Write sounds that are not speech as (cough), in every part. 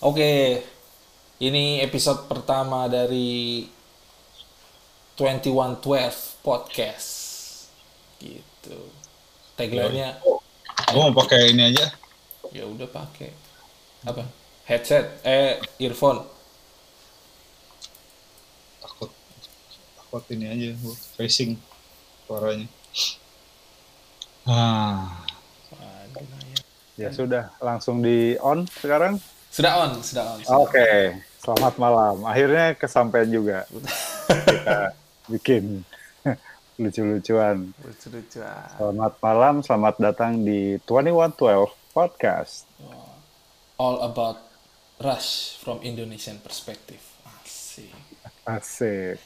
Oke, ini episode pertama dari 2112 podcast. Gitu. Tagline-nya Gue mau pakai ini aja. ya udah pakai apa? Headset, eh earphone. Takut takut ini aja facing suaranya. Ah, ya. Ya sudah, langsung di on sekarang. Sudah on, sudah on. Oke, selamat malam. Akhirnya kesampaian juga. Kita bikin (laughs) lucu-lucuan. Lucu-lucuan. Selamat malam, selamat datang di 2112 Podcast. All about Rush from Indonesian perspective. Asik. Asik.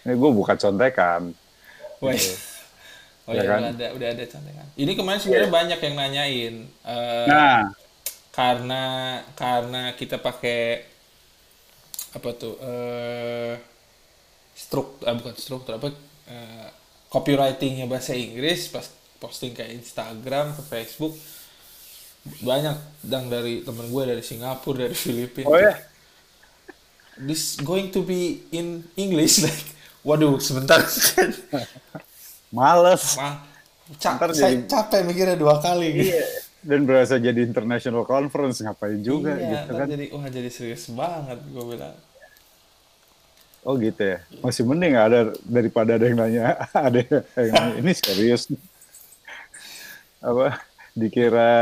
Ini gue buka contekan. Woi. Oh ya, Ya kan? udah ada udah ada contekan. Ini kemarin sebenarnya banyak yang nanyain eh, Nah, karena karena kita pakai apa tuh eh struk ah, bukan struktur apa eh, copywritingnya bahasa Inggris pas posting ke Instagram ke Facebook banyak dan dari temen gue dari Singapura dari Filipina oh ya, this going to be in English (laughs) like waduh sebentar males. Wah, ca- saya jadi- capek mikirnya dua kali gitu. Dan berasa jadi international conference ngapain juga iya, gitu kan? jadi wah jadi serius banget gue bilang. Oh gitu ya. Masih mending ada daripada ada yang nanya, (laughs) ada yang nanya, ini serius. Apa dikira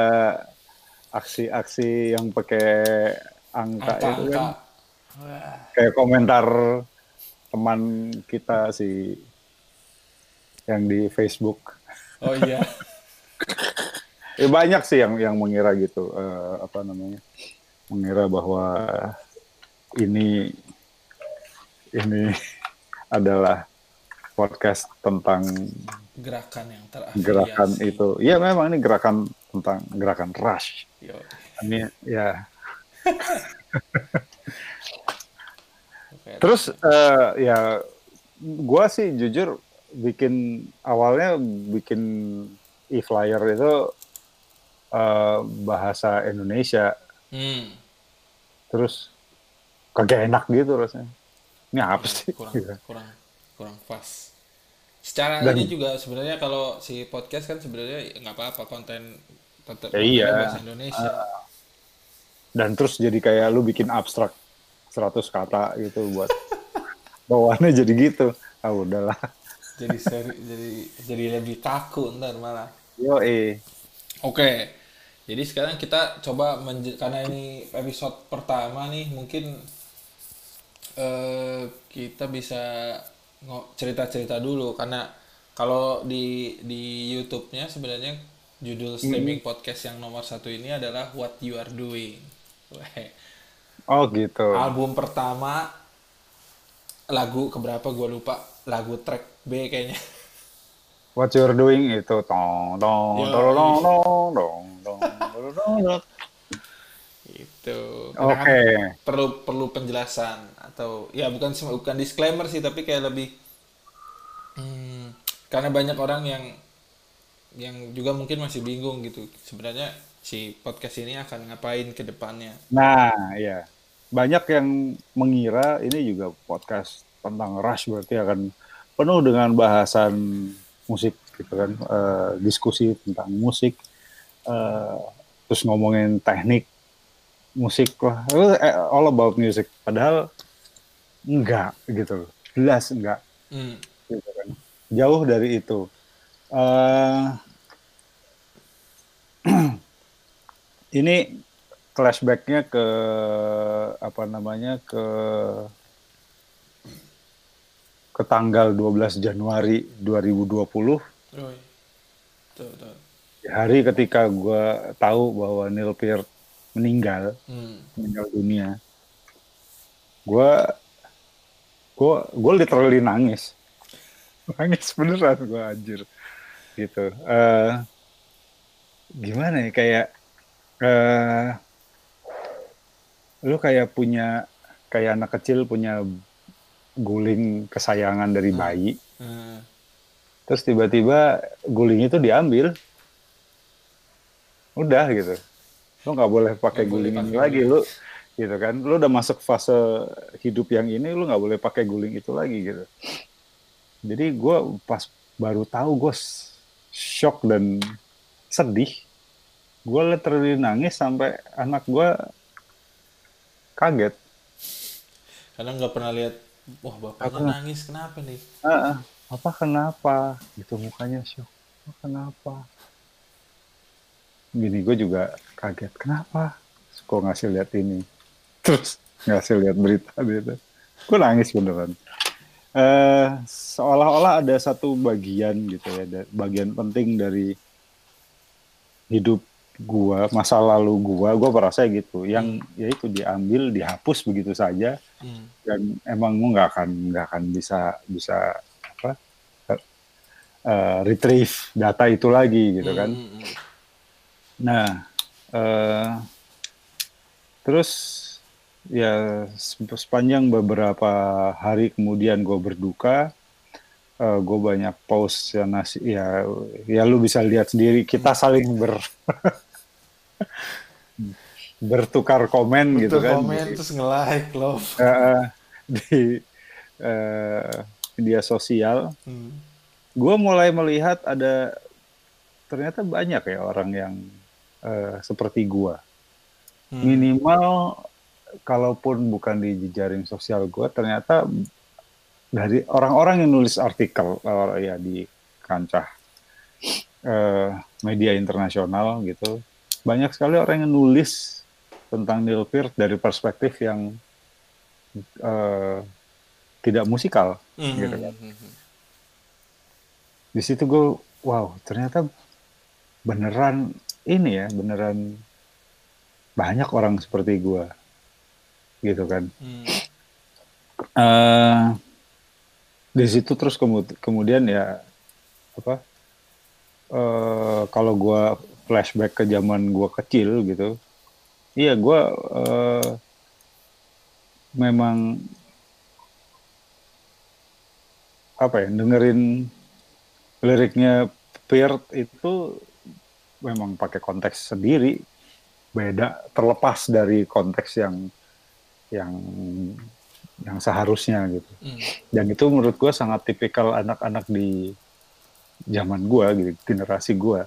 aksi-aksi yang pakai angka, itu Angka-angka. kan Wah, kayak komentar teman kita si yang di Facebook. Oh iya. (laughs) (laughs) Ya banyak sih yang yang mengira gitu eh, apa namanya? Mengira bahwa ini ini (laughs) adalah podcast tentang Gerakan yang terafiliasi. gerakan itu. Iya memang ini gerakan tentang gerakan rush. Yo. Ini ya. (laughs) Terus eh, ya gua sih jujur bikin awalnya bikin e-flyer itu eh, bahasa Indonesia. Hmm. Terus kagak enak gitu rasanya. Ini apa sih? kurang Gitu. (laughs) kurang kurang pas. Secara Dan- ini juga sebenarnya kalau si podcast kan sebenarnya nggak apa-apa konten tetap Ya iya. kontennya bahasa Indonesia. Dan terus jadi kayak lu bikin abstrak 100 kata gitu buat (laughs) bawaannya jadi gitu. Ah udahlah. jadi seri, jadi jadi lebih kaku ntar malah. Yo eh. Oke, jadi sekarang kita coba karena ini episode pertama nih, mungkin eh, kita bisa cerita-cerita dulu karena kalau di di YouTube-nya sebenarnya judul streaming podcast yang nomor satu ini adalah What You Are Doing. Oh gitu. Album pertama lagu keberapa gue lupa lagu track B kayaknya. What you're doing itu tong tong tong tong tong Itu. Oke. perlu perlu penjelasan atau ya bukan bukan disclaimer sih tapi kayak lebih hmm, karena banyak orang yang yang juga mungkin masih bingung gitu sebenarnya si podcast ini akan ngapain ke depannya Nah, ya. Banyak yang mengira ini juga podcast tentang Rush berarti akan penuh dengan bahasan musik gitu kan, Eh, diskusi tentang musik, eh, terus ngomongin teknik musik lah, Eh, all about music. Padahal enggak gitu, loh. jelas enggak. Hmm, gitu kan. Jauh dari itu. Eh, (clears throat) ini flashbacknya ke apa namanya ke ke tanggal 12 Januari 2020 Roy. Tuh, tuh. Hari ketika gue tahu bahwa Neil Peart meninggal Hmm. meninggal dunia gue gue gue literally nangis. (laughs) Nangis beneran gue anjir. Gitu. Eh gimana ya kayak eh lu kayak punya kayak anak kecil punya guling kesayangan dari bayi. Hmm. terus tiba-tiba guling itu diambil udah gitu Lo nggak boleh pakai guling ini lagi lu gitu kan. Lu udah masuk fase hidup yang ini lu nggak boleh pakai guling itu lagi gitu. Jadi gue pas baru tahu gue shock dan sedih. Gue literally nangis sampai anak gue kaget. Karena nggak pernah lihat, wah bapaknya Apa? nangis kenapa nih? Ah, apa kenapa gitu mukanya shock "Apa kenapa gini gue juga kaget. Kenapa? Kok ngasih lihat ini. Terus? Ngasih lihat berita gitu. Gue nangis beneran. Eh seolah-olah ada satu bagian gitu ya bagian penting dari hidup gua masa lalu gua. Gua merasa gitu. Yang ya itu diambil dihapus begitu saja. Hmm. dan emang lu nggak akan nggak akan bisa bisa apa eh, retrieve data itu lagi gitu kan. Hmm, hmm, hmm. Nah eh, terus ya sep- sepanjang beberapa hari kemudian gue berduka gue banyak post ya nasi ya ya lu bisa lihat sendiri kita saling ber (laughs) bertukar komen gitu Betul, kan komen terus nge-like, love. eh, di eh, media sosial, Hmm. gue mulai melihat ada ternyata banyak ya orang yang eh, seperti gue. Hmm. Minimal kalaupun bukan di jejaring sosial gue, ternyata dari orang-orang yang nulis artikel or, ya di kancah eh, media internasional gitu, banyak sekali orang yang nulis tentang Neil Peart dari perspektif yang eh, tidak musikal. Hmm, gitu hmm, kan. hmm, hmm. Di situ gue, wow, ternyata beneran ini ya, beneran banyak orang seperti gue, gitu kan. Hmm. eh di situ terus kemu- kemudian ya apa eh kalau gua flashback ke zaman gua kecil gitu iya gua eh, memang apa ya dengerin liriknya Peart itu memang pakai konteks sendiri beda terlepas dari konteks yang yang yang seharusnya gitu Hmm. dan itu menurut gue sangat tipikal anak-anak di zaman gue gitu generasi gue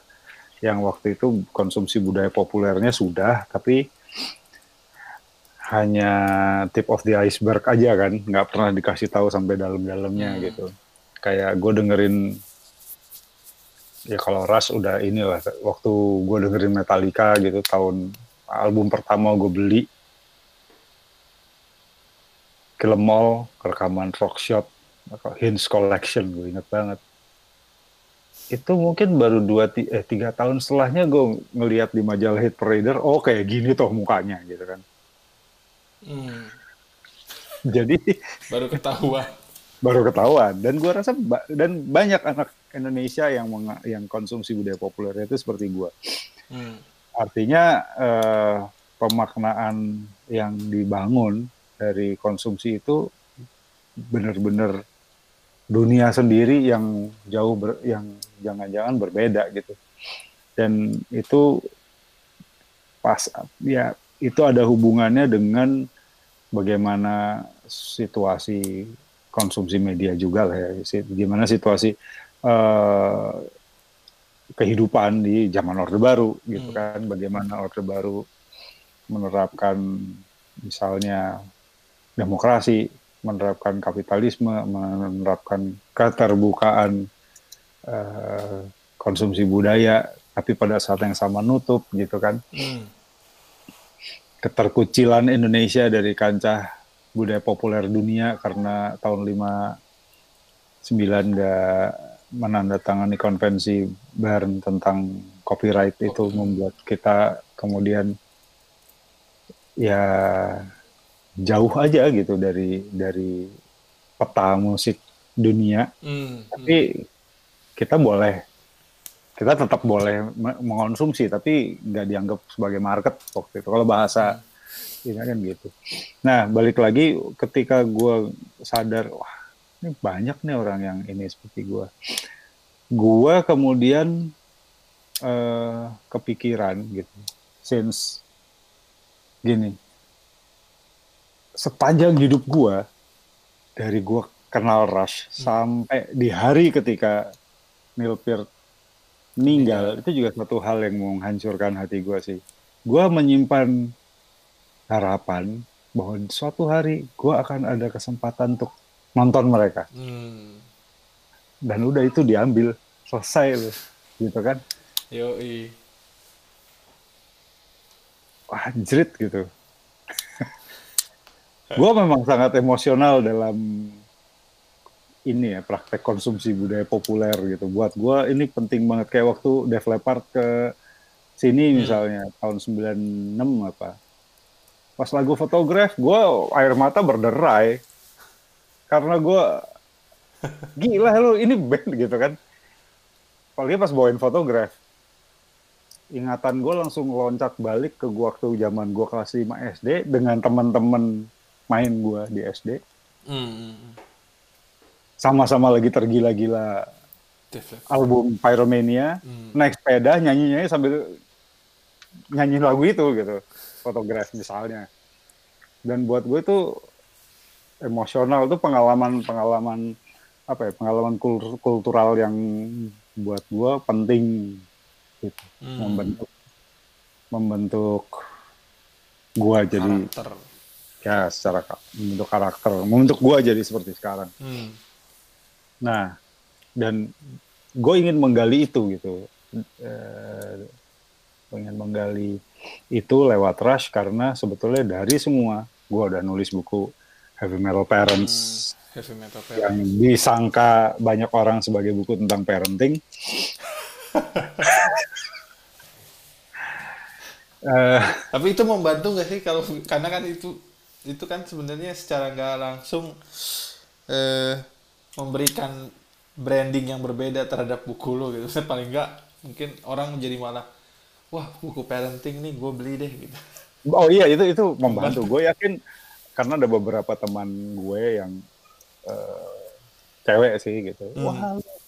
yang waktu itu konsumsi budaya populernya sudah tapi hanya tip of the iceberg aja kan nggak pernah dikasih tahu sampai dalam-dalamnya Hmm. gitu kayak gue dengerin ya kalau Rush udah inilah waktu gue dengerin Metallica gitu tahun album pertama gue beli Kill 'Em All, rekaman Rock Shop, Hints Collection, gue inget banget. Itu mungkin baru dua eh, tiga tahun setelahnya gue ngelihat di majalah Hit Parader, oh kayak gini toh mukanya gitu kan. Hmm. Jadi Baru ketahuan. Baru ketahuan dan gue rasa ba- dan banyak anak Indonesia yang yang konsumsi budaya populer itu seperti gue. Hmm. Artinya eh, pemaknaan yang dibangun dari konsumsi itu benar-benar dunia sendiri yang jauh ber- yang jangan-jangan berbeda gitu. Dan itu pas ya itu ada hubungannya dengan bagaimana situasi konsumsi media juga lah ya. Gimana situasi eh, kehidupan di zaman Orde Baru gitu Hmm. kan. Bagaimana Orde Baru menerapkan misalnya demokrasi, menerapkan kapitalisme, menerapkan keterbukaan eh, konsumsi budaya, tapi pada saat yang sama nutup gitu kan. Hmm. Keterkucilan Indonesia dari kancah budaya populer dunia karena tahun 59 nggak menandatangani konvensi Bern tentang copyright itu membuat kita kemudian ya jauh aja gitu dari dari peta musik dunia. Hmm. tapi kita boleh kita tetap boleh me- mengonsumsi tapi nggak dianggap sebagai market waktu itu. Kalau bahasa ini kan gitu. Nah balik lagi ketika gue sadar wah ini banyak nih orang yang ini seperti gue gue kemudian eh, kepikiran gitu since gini sepanjang hidup gua dari gua kenal Rush sampai di hari ketika Neil Peart meninggal. itu juga satu hal yang menghancurkan hati gua sih. Gua menyimpan harapan bahwa suatu hari gua akan ada kesempatan untuk nonton mereka Hmm. dan udah itu diambil selesai loh gitu kan Yoi. wah jerit gitu. (laughs) gue memang sangat emosional dalam ini ya praktek konsumsi budaya populer gitu. Buat gue ini penting banget kayak waktu Def Leppard ke sini misalnya tahun 96 apa. Pas lagu fotograf gue air mata berderai karena gue gila lu ini band gitu kan. Apalagi pas bawain fotograf ingatan gue langsung loncat balik ke gua waktu zaman gue kelas 5 SD dengan teman-teman main gue di SD Hmm. sama-sama lagi tergila-gila album Pyromania Hmm. naik sepeda nyanyi-nyanyi sambil nyanyi lagu itu gitu fotograf misalnya dan buat gue itu emosional itu pengalaman-pengalaman apa ya pengalaman kul- kultural yang buat gue penting gitu Hmm. membentuk membentuk gua jadi Karakter. ya secara membentuk karakter membentuk gua jadi seperti sekarang Hmm. nah dan gue ingin menggali itu gitu eh, pengen menggali itu lewat Rush karena sebetulnya dari semua gua udah nulis buku Heavy Metal Parents Heavy metal yang parent. disangka banyak orang sebagai buku tentang parenting (laughs) Eh, Tapi itu membantu nggak sih kalau karena kan itu itu kan sebenarnya secara nggak langsung eh, memberikan branding yang berbeda terhadap buku lo gitu. (laughs) Paling nggak mungkin orang jadi malah wah buku parenting nih gue beli deh gitu. Oh iya itu itu membantu. Gue yakin karena ada beberapa teman gue yang eh, cewek sih gitu. Hmm. Wah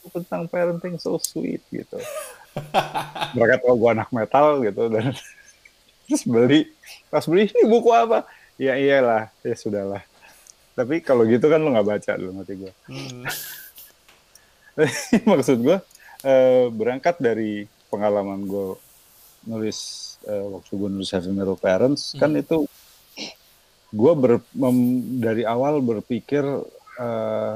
tentang parenting so sweet gitu. Mereka tahu gue anak metal gitu dan (laughs) terus beli pas beli ini buku apa? Ya iyalah ya sudahlah. Tapi kalau gitu kan lu nggak baca lu ngerti gue. Hmm. (laughs) Maksud gue eh, berangkat dari pengalaman gue nulis eh, waktu gue nulis Heavy Metal Parents kan itu gue ber, mem- dari awal berpikir eh,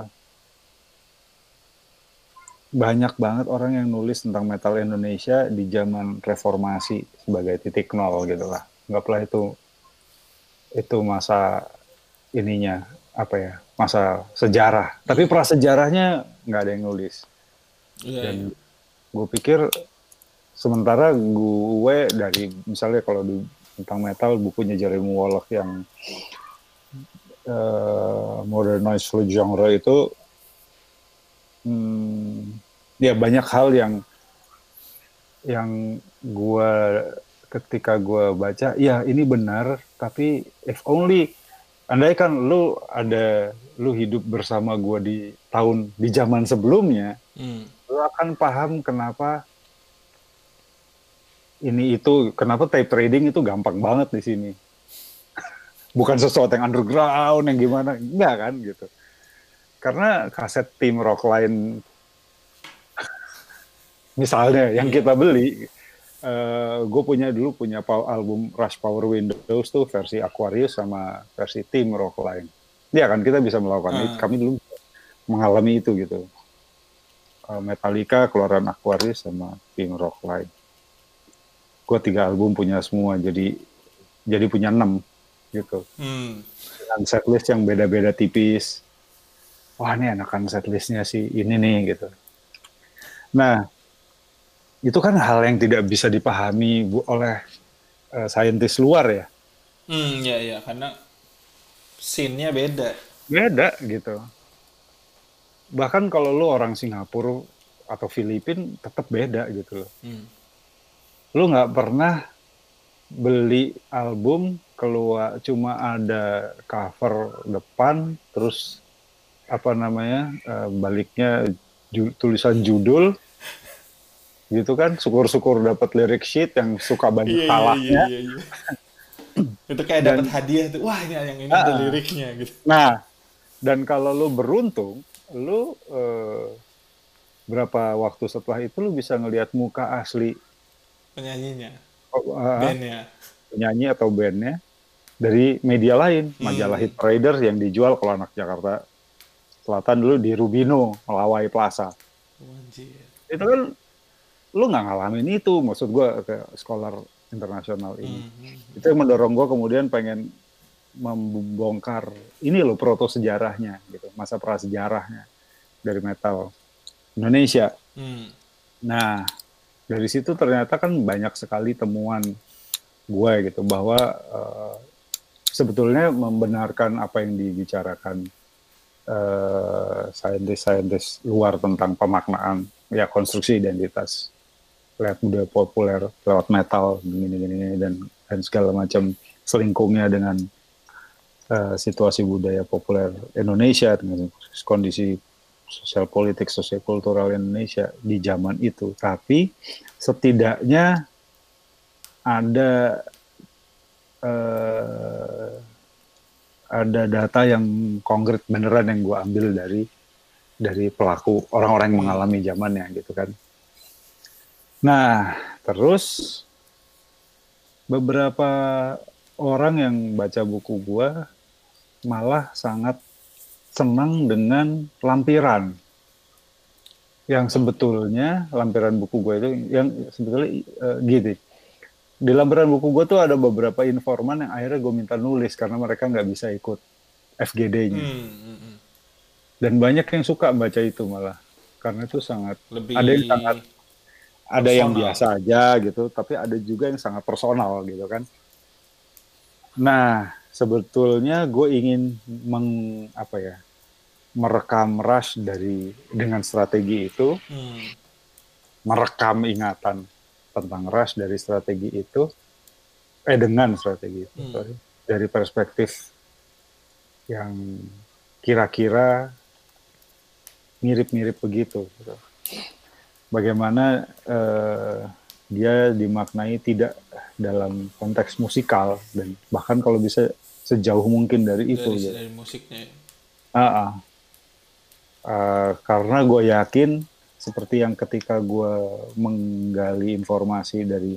banyak banget orang yang nulis tentang metal Indonesia di zaman reformasi sebagai titik nol gitu lah. Anggaplah itu itu masa ininya apa ya masa sejarah. Tapi prasejarahnya nggak ada yang nulis. Iya, Dan iya. gue pikir sementara gue dari misalnya kalau di tentang metal bukunya Jeremy Wallach yang eh, Modernize Flow Genre itu hmm, ya banyak hal yang yang gue ketika gue baca ya ini benar tapi if only andai kan lu ada lu hidup bersama gue di tahun di zaman sebelumnya Hmm. lu akan paham kenapa ini itu kenapa tape trading itu gampang banget di sini? (laughs) Bukan sesuatu yang underground yang gimana? Enggak kan gitu. Karena kaset tim rock lain (laughs) misalnya yang kita beli gue punya dulu punya album Rush Power Windows tuh versi Aquarius sama versi tim rock lain. Ya kan kita bisa melakukan itu. Kami dulu mengalami itu gitu. Uh, Metallica keluaran Aquarius sama tim rock lain gue tiga album punya semua jadi jadi punya enam gitu Hmm. dengan setlist yang beda-beda tipis. Wah ini enakan setlistnya sih ini nih gitu. Nah itu kan hal yang tidak bisa dipahami bu, oleh eh, saintis luar ya. Hmm, ya ya karena scene-nya beda. Beda gitu. Bahkan kalau lu orang Singapura atau Filipin tetap beda gitu loh. Hmm. Lu nggak pernah beli album keluar cuma ada cover depan terus apa namanya eh, baliknya ju- tulisan judul gitu kan syukur-syukur dapat lirik sheet yang suka banyak salahnya iya, iya. itu kayak dapat hadiah tuh wah ini yang ini ada Ah. liriknya gitu Nah, dan kalau lu beruntung, lu eh, berapa waktu setelah itu lu bisa ngelihat muka asli penyanyinya oh, eh, bandnya penyanyi atau bandnya dari media lain, Hmm. majalah Hit Parader yang dijual kalau anak Jakarta Selatan dulu di Rubino, Melawai Plaza. Anjir. Itu kan lu nggak ngalamin itu, maksud gua ke scholar internasional ini. Hmm. Itu yang mendorong gua kemudian pengen membongkar ini loh proto sejarahnya gitu, masa prasejarahnya dari metal Indonesia. Hmm. Nah, dari situ ternyata kan banyak sekali temuan gue gitu bahwa eh, sebetulnya membenarkan apa yang dibicarakan eh, saintis-saintis luar tentang pemaknaan ya konstruksi identitas lewat budaya populer, lewat metal, gini-gini dan dan segala macam selingkungnya dengan eh, situasi budaya populer Indonesia dengan kondisi sosial politik, sosial kultural Indonesia di zaman itu. Tapi setidaknya ada eh, ada data yang konkret beneran yang gue ambil dari dari pelaku orang-orang yang mengalami zamannya gitu kan. Nah, terus beberapa orang yang baca buku gua malah sangat senang dengan lampiran. Yang sebetulnya lampiran buku gue itu yang sebetulnya eh, gini. Di lampiran buku gue tuh ada beberapa informan yang akhirnya gue minta nulis karena mereka nggak bisa ikut FGD-nya Hmm, hmm, hmm. dan banyak yang suka baca itu malah. Karena itu sangat lebih Ada yang sangat ada yang Personal. biasa aja gitu tapi ada juga yang sangat personal gitu kan. Nah sebetulnya gue ingin meng apa ya merekam rush dari dengan strategi itu Hmm. merekam ingatan tentang rush dari strategi itu eh dengan strategi itu Hmm. sorry, dari perspektif yang kira-kira mirip-mirip begitu gitu. bagaimana eh, dia dimaknai tidak dalam konteks musikal dan bahkan kalau bisa sejauh mungkin dari itu dari, gitu. dari musiknya Ah, ah. Eh, karena gue yakin seperti yang ketika gue menggali informasi dari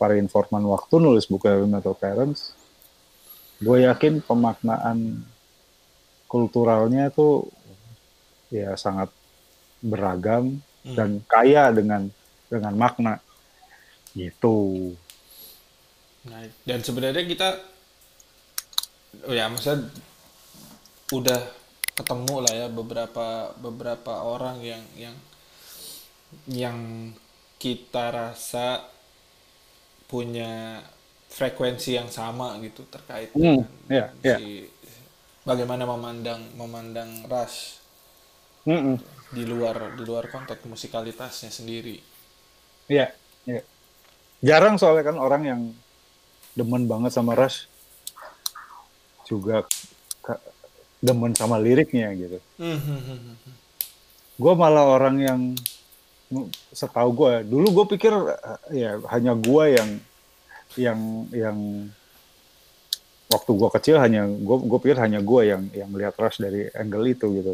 para informan waktu nulis buku Heavy Metal Parents, gue yakin pemaknaan kulturalnya itu ya sangat beragam Hmm. dan kaya dengan dengan makna gitu. Nah, dan sebenarnya kita oh ya maksudnya udah ketemu lah ya beberapa beberapa orang yang yang yang kita rasa punya frekuensi yang sama gitu terkait iya, iya. si bagaimana memandang memandang ras Mm-mm. di luar di luar konteks musikalitasnya sendiri. Iya, iya. Jarang soalnya kan orang yang demen banget sama Rush juga demen sama liriknya gitu. Hmm, hmm, hmm, hmm, hmm. Gue malah orang yang setahu gue, dulu gue pikir eh, ya hanya gue yang yang yang waktu gue kecil hanya gue gue pikir hanya gue yang yang lihat Rush dari angle itu gitu.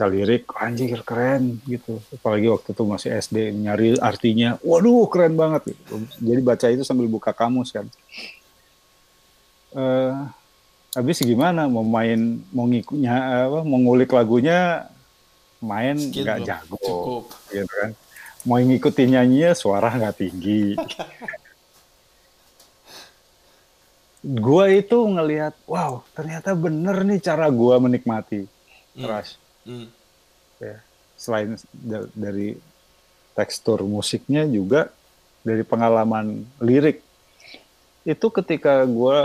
Baca lirik anjir keren gitu apalagi waktu itu masih SD nyari artinya waduh keren banget gitu. jadi baca itu sambil buka kamus kan eh habis gimana mau main mau ngikutnya apa mau ngulik lagunya main nggak jago Cukup. gitu kan mau ngikutin nyanyinya suara nggak tinggi (laughs) gua itu ngelihat wow ternyata bener nih cara gua menikmati Hmm. Rush Hmm. selain da- dari tekstur musiknya juga dari pengalaman lirik itu ketika gue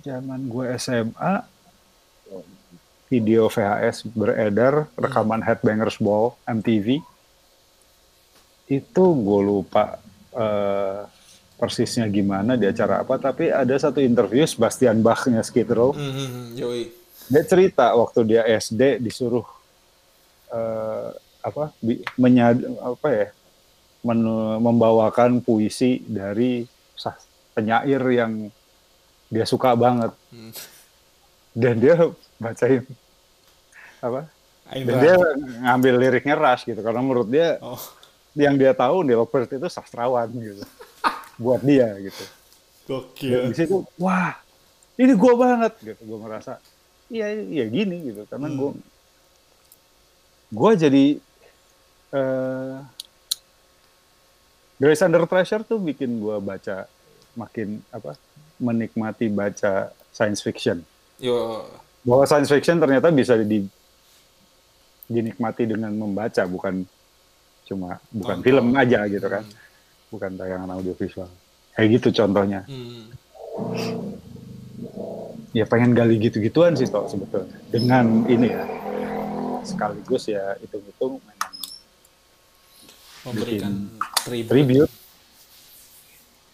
zaman gue SMA video VHS beredar rekaman Headbangers Ball MTV itu gue lupa eh, persisnya gimana di acara apa tapi ada satu interview Sebastian Bach-nya Skid Row Hmm, hmm, hmm. Yoi. dia cerita waktu dia SD disuruh eh, apa bi- menyad apa ya men- membawakan puisi dari penyair yang dia suka banget. Hmm. dan dia bacain apa? Ain dan dia ngambil liriknya Rush gitu karena menurut dia Oh, yang dia tahu Neil Peart itu sastrawan gitu. (laughs) Buat dia gitu. Dan di gokil. situ wah ini gue banget gitu. Gue merasa iya iya gini gitu. Karena Hmm. gue gue jadi eh Grace Under Pressure tuh bikin gue baca makin apa menikmati baca science fiction. Yo, bahwa science fiction ternyata bisa di dinikmati dengan membaca bukan cuma bukan Nonton. film aja gitu kan. Bukan tayangan audiovisual. Kayak gitu contohnya. Hmm. ya pengen gali gitu-gituan sih toh sebetulnya. Dengan ini ya. Sekaligus ya hitung-hitung Memberikan tribute. tribute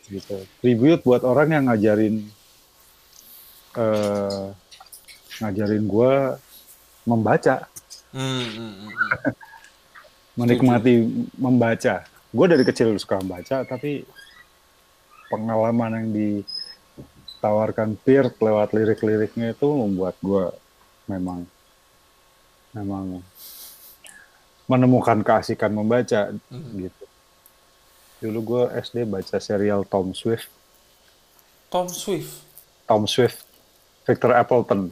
gitu tribute buat orang yang ngajarin eh ngajarin gua membaca Hmm, hmm, hmm, hmm. (laughs) menikmati membaca gue dari kecil suka membaca tapi pengalaman yang ditawarkan Peart lewat lirik-liriknya itu membuat gue memang memang menemukan keasikan membaca Hmm. gitu dulu gue SD baca serial Tom Swift Tom Swift. Tom Swift Victor Appleton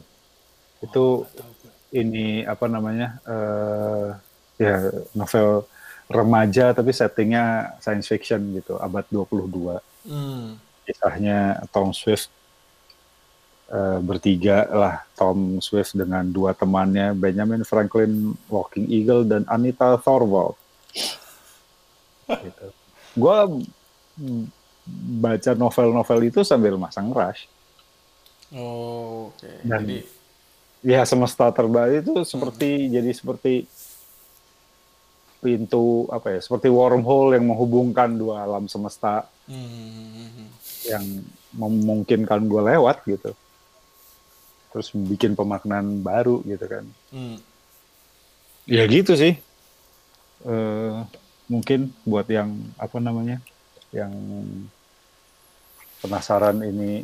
itu tahu gue. ini apa namanya eh ya novel remaja tapi settingnya science fiction gitu abad 22 Hmm. kisahnya Tom Swift eh, bertiga lah Tom Swift dengan dua temannya Benjamin Franklin Walking Eagle dan Anita Thorwald (laughs) gitu. Gua mm, baca novel-novel itu sambil masang rush Oh, oke. Dan- Jadi, ya semesta terbalik itu seperti jadi seperti pintu apa ya seperti wormhole yang menghubungkan dua alam semesta hmm, hmm, hmm, hmm. yang memungkinkan gue lewat gitu terus bikin pemaknaan baru gitu kan Hmm. ya gitu sih Eh, mungkin buat yang apa namanya yang penasaran ini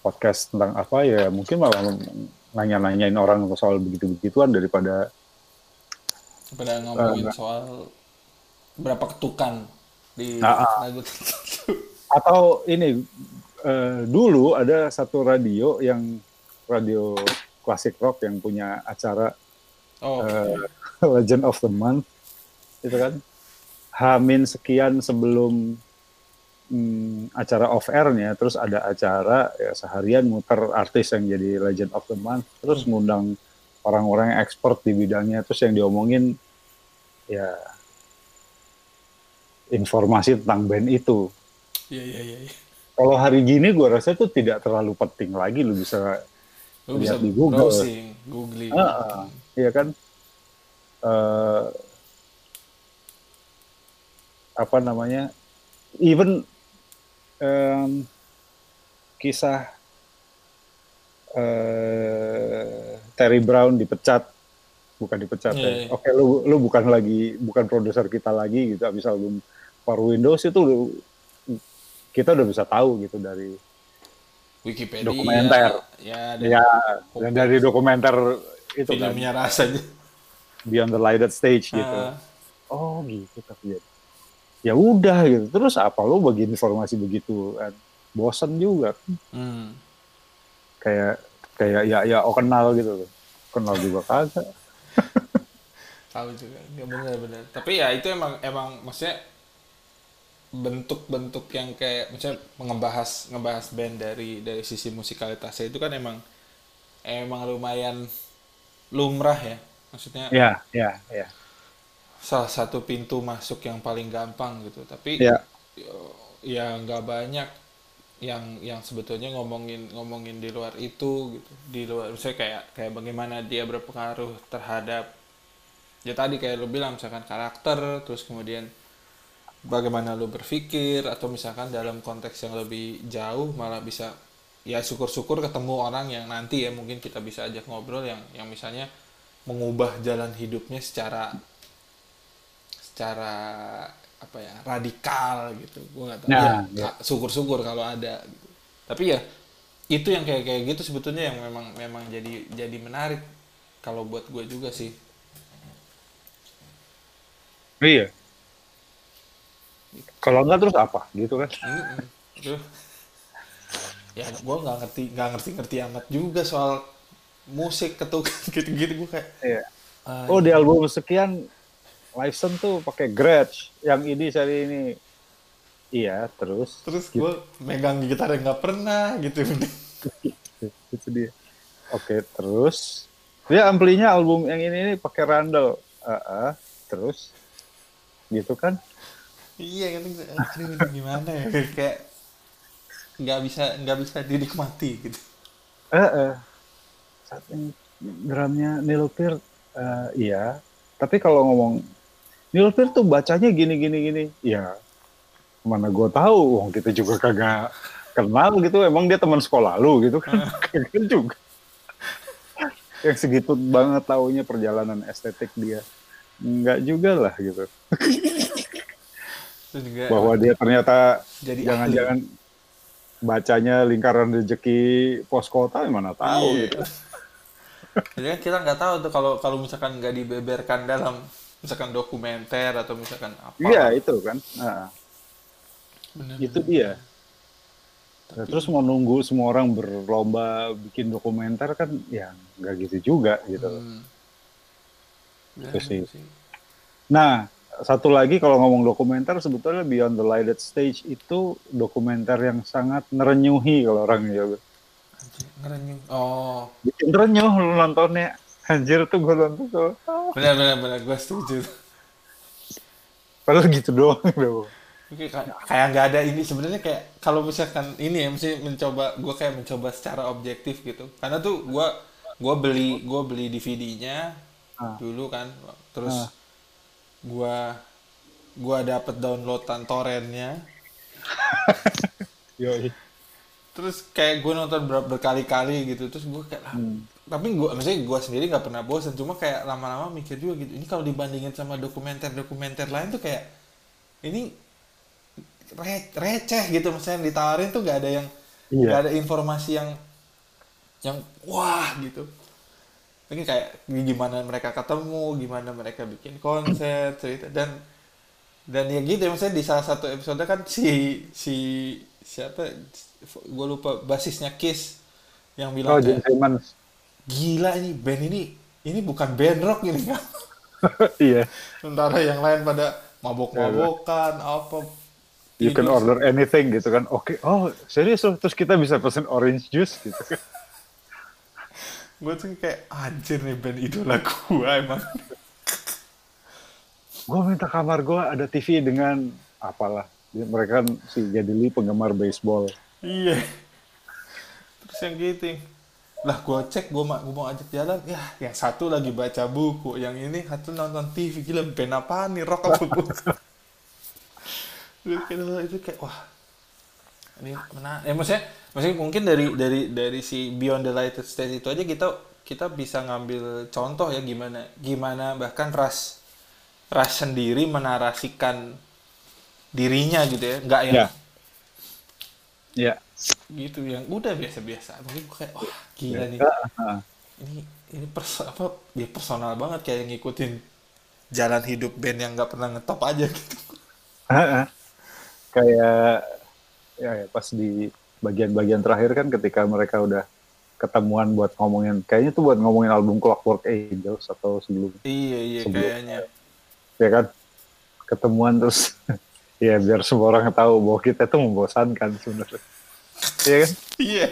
podcast tentang apa ya mungkin malah nanya-nanyain orang soal begitu-begituan daripada Pada ngomongin enggak. soal berapa ketukan di Ah, ah. lagu (laughs) atau ini eh, dulu ada satu radio yang radio klasik rock yang punya acara Oh, eh, (laughs) Legend of the Month itu kan Hamin sekian sebelum hmm, acara off airnya terus ada acara ya seharian muter artis yang jadi Legend of the Month terus ngundang orang-orang yang expert di bidangnya terus yang diomongin ya informasi tentang band itu iya iya iya. iya. kalau hari gini gue rasa itu tidak terlalu penting lagi lu bisa Lu bisa Lihat di Google. browsing, googling. Ah, ah. Iya kan Eh, apa namanya even em, kisah eh, Terry Brown dipecat bukan dipecat Iya, ya. iya. oke lu lu bukan lagi bukan produser kita lagi gitu abis album Power Windows itu lu- kita udah bisa tahu gitu dari Wikipedia. Dokumenter. Ya, ya dan dari dokumenter itu kan filmnya rasanya. Beyond the Lighted Stage gitu. Ah, Oh gitu tapi ya. Udah gitu. Terus apa lo bagi informasi begitu kan? Bosan juga. hmm. Kayak kayak ya ya oh kenal gitu loh. Kenal juga kagak. (laughs) Tahu juga. Ya benar-benar. Tapi ya itu emang emang maksudnya bentuk-bentuk yang kayak misalnya ngebahas ngebahas band dari dari sisi musikalitasnya itu kan emang emang lumayan lumrah ya. Maksudnya Ya, ya, ya. Salah satu pintu masuk yang paling gampang gitu. Tapi Ya. ya nggak banyak yang yang sebetulnya ngomongin ngomongin di luar itu gitu di luar misalnya kayak kayak bagaimana dia berpengaruh terhadap ya tadi kayak lu bilang misalkan karakter terus kemudian bagaimana lu berpikir atau misalkan dalam konteks yang lebih jauh malah bisa ya syukur-syukur ketemu orang yang nanti ya mungkin kita bisa ajak ngobrol yang yang misalnya mengubah jalan hidupnya secara secara apa ya radikal gitu gue nggak tahu Nah, ya, syukur-syukur kalau ada gitu. tapi ya itu yang kayak kayak gitu sebetulnya yang memang memang jadi jadi menarik kalau buat gue juga sih Iya. Kalau enggak terus apa gitu kan? Mm-mm. Itu. ya gue nggak ngerti nggak ngerti ngerti amat juga soal musik ketukan (laughs) gitu-gitu gue kayak Iya. ah, Oh di album sekian Liveson tuh pakai Gretsch, yang ini seri ini. Iya, terus terus gue megang gitar yang nggak pernah gitu (laughs) itu dia. Oke, terus dia amplinya album yang ini ini pakai Randall. Ah, ah, terus gitu kan? iya kan gimana ya kayak nggak bisa nggak bisa dinikmati gitu Eh, eh. Saat ini drumnya Neil Peart, eh, iya. Tapi kalau ngomong Peart tuh bacanya gini gini gini, ya mana gue tahu, wong kita juga kagak kenal gitu. Emang dia teman sekolah lu gitu kan? (laughs) Kagak juga. Yang segitu banget taunya perjalanan estetik dia, enggak juga lah gitu. juga Bahwa dia ternyata jadi jangan-jangan bacanya lingkaran rezeki pos kota, mana tahu Iya. gitu. Jadi kan kita nggak tahu tuh kalau kalau misalkan nggak dibeberkan dalam misalkan dokumenter atau misalkan apa. Iya itu kan. Nah, Bener, itu bener. dia. Nah, terus mau nunggu semua orang berlomba bikin dokumenter kan ya nggak gitu juga gitu. Hmm. Itu sih. sih. Nah satu lagi kalau ngomong dokumenter sebetulnya Beyond the Lighted Stage itu dokumenter yang sangat merenyuhi kalau orang ya. Anjir, Ngerenyuh. Oh, Bikin renyuh lu nontonnya. Anjir tuh gue nonton tuh. benar benar benar gue setuju. Padahal gitu doang. (laughs) kayak kayak nggak ada ini sebenarnya kayak kalau misalkan ini ya mesti mencoba gue kayak mencoba secara objektif gitu. Karena tuh gue gue beli gue beli DVD-nya Ah. dulu kan, terus Ah. gue gue dapet downloadan torrentnya. (laughs) Yoi. terus kayak gue nonton ber- berkali-kali gitu terus gue kayak ah, Hmm. Tapi gue maksudnya gue sendiri nggak pernah bosan cuma kayak lama-lama mikir juga gitu. Ini kalau dibandingin sama dokumenter-dokumenter lain tuh kayak ini re- receh gitu. Misalnya ditawarin tuh gak ada yang Iya. gak ada informasi yang yang wah gitu. Ini kayak gimana mereka ketemu gimana mereka bikin konser cerita. Dan dan ya gitu ya. Maksudnya di salah satu episode kan si si siapa? Gue lupa basisnya Kiss yang bilang Oh Gene Simmons. Gila ini band ini ini bukan band rock ini kan (laughs) Iya. sementara yang lain pada mabok-mabokan apa You can order anything gitu kan. Oke, oh serius loh. Terus kita bisa pesen orange juice gitu kan. (laughs) gue tuh kayak anjir nih band idola gue emang (laughs) gue minta kamar gue ada TV dengan apalah. Mereka kan si Jadili penggemar baseball. iya terus yang gitu lah gue cek gue mau gue mau ajak jalan. Ya yang satu lagi baca buku yang ini satu nonton TV gila band apa nih? Rock apa itu kayak wah ini menarik. Ya maksudnya maksudnya mungkin dari dari dari si Beyond the Lighted Stage itu aja kita kita bisa ngambil contoh ya gimana gimana bahkan ras ras sendiri menarasikan dirinya gitu ya. Nggak Ya. Ya. Gitu yang udah biasa-biasa. Mungkin gue kayak wah gila nih. Ini ini perso apa dia personal banget kayak ngikutin jalan hidup band yang nggak pernah ngetop aja gitu. Kayak ya, ya pas di bagian-bagian terakhir kan ketika mereka udah ketemuan buat ngomongin kayaknya tuh buat ngomongin album Clockwork Angels atau sebelum iya iya Sebelum- kayaknya. Ya kan? Ketemuan terus. (laughs) Ya biar semua orang tahu bahwa kita tuh membosankan sebenarnya Iya kan? Iya.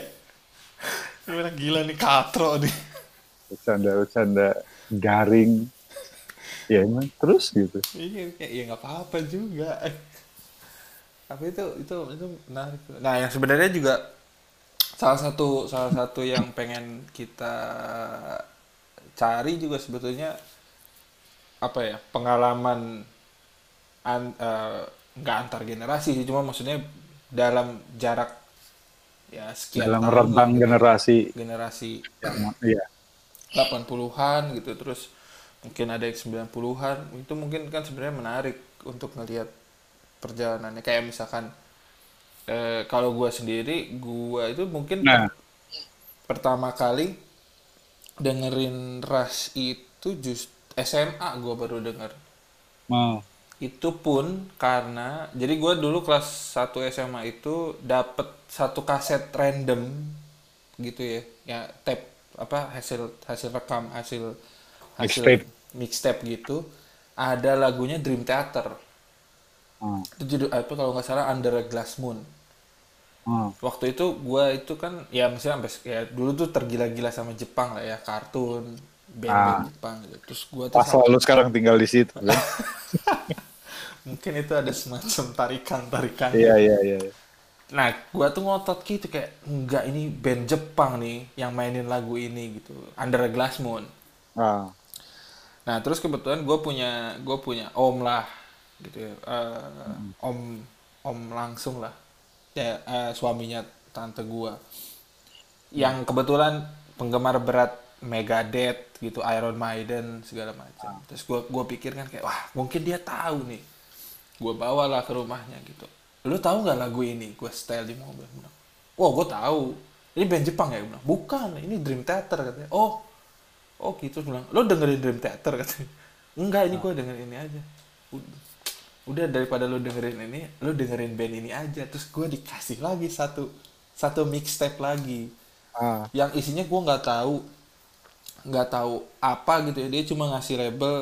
Gimana? Gila nih katro nih. Bercanda-bercanda garing. Ya emang terus gitu. Iya kayak ya nggak apa-apa juga. Tapi itu itu itu menarik. Nah yang sebenarnya juga salah satu salah satu yang pengen kita cari juga sebetulnya apa ya pengalaman an, eh, nggak antar generasi sih cuma maksudnya dalam jarak ya sekian dalam tahun rentang gitu. generasi generasi iya 80-an gitu terus mungkin ada yang 90-an itu mungkin kan sebenarnya menarik untuk ngelihat perjalanannya kayak misalkan eh, kalau gua sendiri gua itu mungkin Nah. per- pertama kali dengerin Rush itu just SMA gua baru denger Oh. itu pun karena jadi gua dulu kelas 1 SMA itu dapet satu kaset random gitu ya ya tape apa hasil hasil rekam hasil hasil Mixtape. mixtape gitu ada lagunya Dream Theater Oh. itu judul apa kalau nggak salah Under a Glass Moon Oh. waktu itu gua itu kan ya misalnya sampai ya dulu tuh tergila-gila sama Jepang lah ya kartun band-band Ah. Jepang gitu terus gua tuh Pas lalu sekarang tinggal di situ (laughs) kan? mungkin itu ada semacam tarikan-tarikan Iya iya iya. Nah, gua tuh ngotot gitu kayak enggak ini band Jepang nih yang mainin lagu ini gitu. Under a Glass Moon. Ah. Nah, terus kebetulan gue punya gue punya om lah gitu ya. Eh, om om langsung lah. Ya eh, suaminya tante gua. Yang kebetulan penggemar berat Megadeth gitu, Iron Maiden segala macam. Terus gua gua pikir kan kayak wah, mungkin dia tahu nih. Gua bawalah ke rumahnya gitu. Lu tahu nggak lagu ini? Gua style di mobil. Bilang, Wah, gue tahu. Ini band Jepang ya? Gua bilang, Bukan, ini Dream Theater katanya. Oh, oh gitu. Bilang, lo dengerin Dream Theater (laughs) katanya. Enggak, ini gue dengerin ini aja. Udah, udah daripada lo dengerin ini, lo dengerin band ini aja. Terus gue dikasih lagi satu satu mixtape lagi Ah. yang isinya gue nggak tahu nggak tahu apa gitu ya dia cuma ngasih label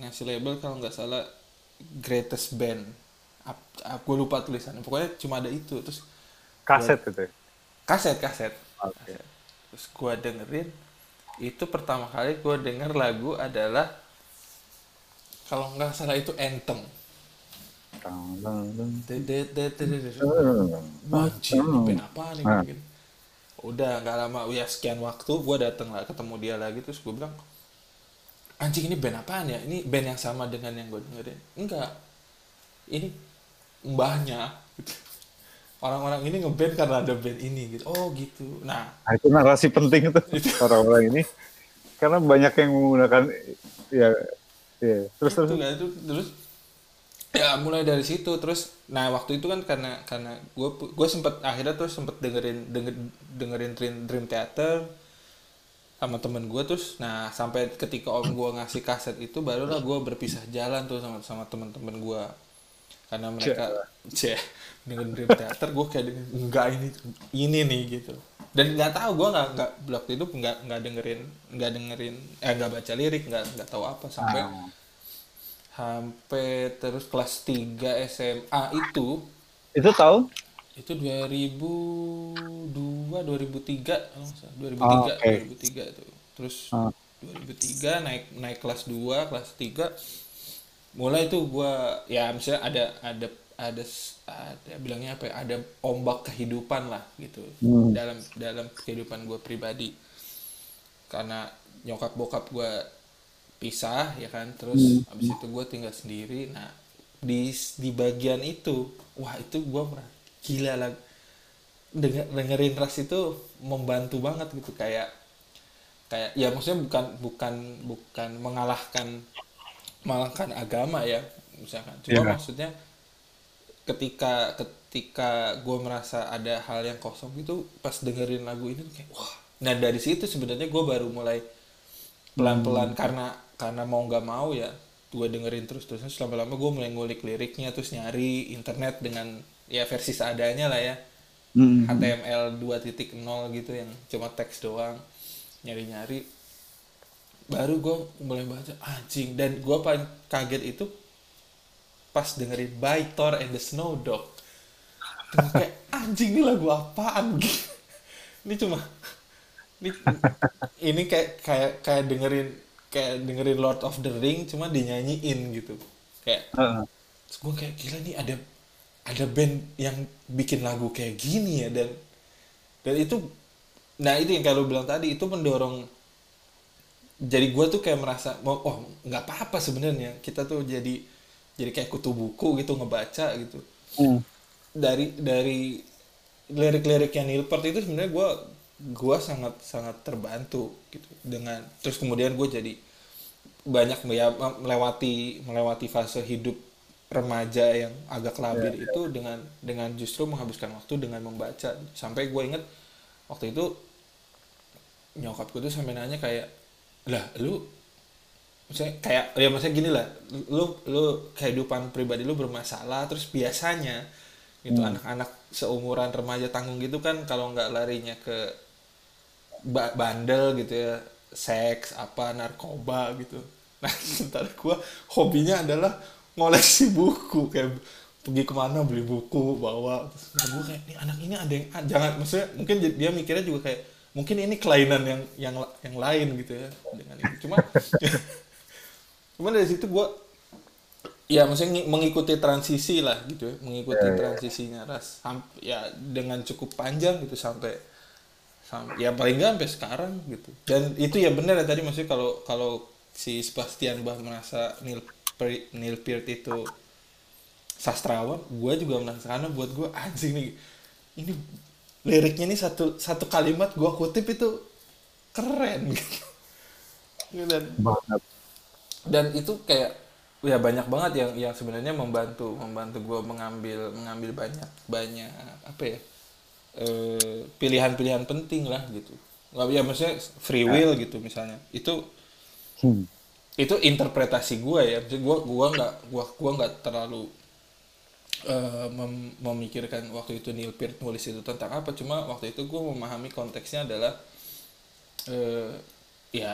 ngasih label kalau nggak salah greatest band gue lupa tulisannya pokoknya cuma ada itu terus Kaset itu. ya? kaset kaset. Kaset. terus gue dengerin itu pertama kali gue denger lagu adalah kalau nggak salah itu anthem. Hmm. Wajib, band apa nih mungkin. Udah nggak lama, ya sekian waktu gue dateng lah ketemu dia lagi terus gue bilang, anjing ini band apaan ya? Ini band yang sama dengan yang gue dengerin. Enggak, ini mbahnya. Gitu. Orang-orang ini ngeband karena ada band ini gitu. Oh gitu. Nah, Nah, itu narasi penting itu (laughs) orang-orang ini karena banyak yang menggunakan ya ya terus terus itu kan itu terus ya mulai dari situ terus nah waktu itu kan karena karena gue gue sempet akhirnya tuh sempet dengerin denger, dengerin Dream, Dream Theater sama temen gue terus nah sampai ketika om gue ngasih kaset itu barulah gue berpisah jalan tuh sama sama temen-temen gue karena mereka ceh dengan Dream Theater gue kayak enggak ini ini nih gitu dan nggak tahu gue nggak nggak waktu itu nggak nggak dengerin nggak dengerin eh nggak baca lirik nggak nggak tahu apa sampai Ah. sampai terus kelas 3 SMA itu itu tahun itu 2002 2003 kalau nggak salah. 2003 Oh, oke. 2003 itu terus Ah. 2003 naik naik kelas 2 kelas 3 mulai itu gua ya misalnya ada ada ada ada bilangnya apa ya ada ombak kehidupan lah gitu. Hmm. dalam dalam kehidupan gua pribadi. Karena nyokap bokap gua pisah ya kan terus habis itu gua tinggal sendiri. Nah di di bagian itu wah itu gua merasa gila lah. Denger- dengerin ras itu membantu banget gitu. Kayak kayak ya maksudnya bukan bukan bukan mengalahkan mengalahkan agama ya misalkan. Cuma Iya. maksudnya ketika ketika gue merasa ada hal yang kosong gitu pas dengerin lagu ini kayak wah. Nah dari situ sebenarnya gue baru mulai pelan-pelan karena karena mau nggak mau ya gue dengerin terus terus lama-lama gue mulai ngulik liriknya terus nyari internet dengan ya versi seadanya lah ya. Hmm. HTML 2.0 gitu yang cuma teks doang nyari-nyari baru gue mulai baca anjing. Dan gue paling kaget itu pas dengerin By Thor and the Snow Dog. Terus kayak anjing ini lagu apaan? (laughs) Ini cuma ini, ini kayak kayak kayak dengerin kayak dengerin Lord of the Ring cuma dinyanyiin gitu. Kayak. Terus gue kayak gila nih ada ada band yang bikin lagu kayak gini ya dan dan itu nah itu yang kayak lo bilang tadi itu mendorong jadi gue tuh kayak merasa mau oh nggak apa-apa sebenarnya. Kita tuh jadi jadi kayak kutu buku gitu ngebaca gitu. Hmm. dari dari lirik-liriknya Nilpert itu sebenarnya gue gua sangat sangat terbantu gitu dengan terus kemudian gue jadi banyak ya melewati melewati fase hidup remaja yang agak labil itu dengan dengan justru menghabiskan waktu dengan membaca. Sampai gue inget waktu itu nyokap gue tuh sampai nanya kayak lah lu maksudnya kayak ya maksudnya gini lah. Lu lu kehidupan pribadi lu bermasalah terus biasanya gitu anak-anak seumuran remaja tanggung gitu kan kalau nggak larinya ke ba- bandel gitu ya seks apa narkoba gitu. Nah (laughs) sementara gua hobinya adalah ngoleksi buku kayak pergi ke mana beli buku bawa. Terus nah, gua kayak anak ini ada yang jangan maksudnya mungkin dia mikirnya juga kayak mungkin ini kelainan yang yang yang lain gitu ya dengan ini. Cuma (laughs) cuma dari situ gua ya maksudnya ngi- mengikuti transisi lah gitu ya mengikuti transisinya ras. Samp- ya dengan cukup panjang gitu sampai sam- ya paling nggak sampai sekarang gitu. Dan itu ya benar ya tadi maksudnya kalau kalau si Sebastian Bach merasa Neil Neil Peart itu sastrawan gue juga merasa karena buat gue anjing nih ini liriknya ini satu satu kalimat gue kutip itu keren. (laughs) Gitu. Dan banget. dan itu kayak ya banyak banget yang yang sebenarnya membantu membantu gue mengambil mengambil banyak banyak apa ya eh, pilihan-pilihan penting lah gitu. Nggak ya maksudnya free will gitu misalnya. Itu Hmm. itu interpretasi gue ya. Maksudnya gue gua nggak gua gua nggak terlalu eh, mem- memikirkan waktu itu Neil Peart nulis itu tentang apa. Cuma waktu itu gue memahami konteksnya adalah eh, ya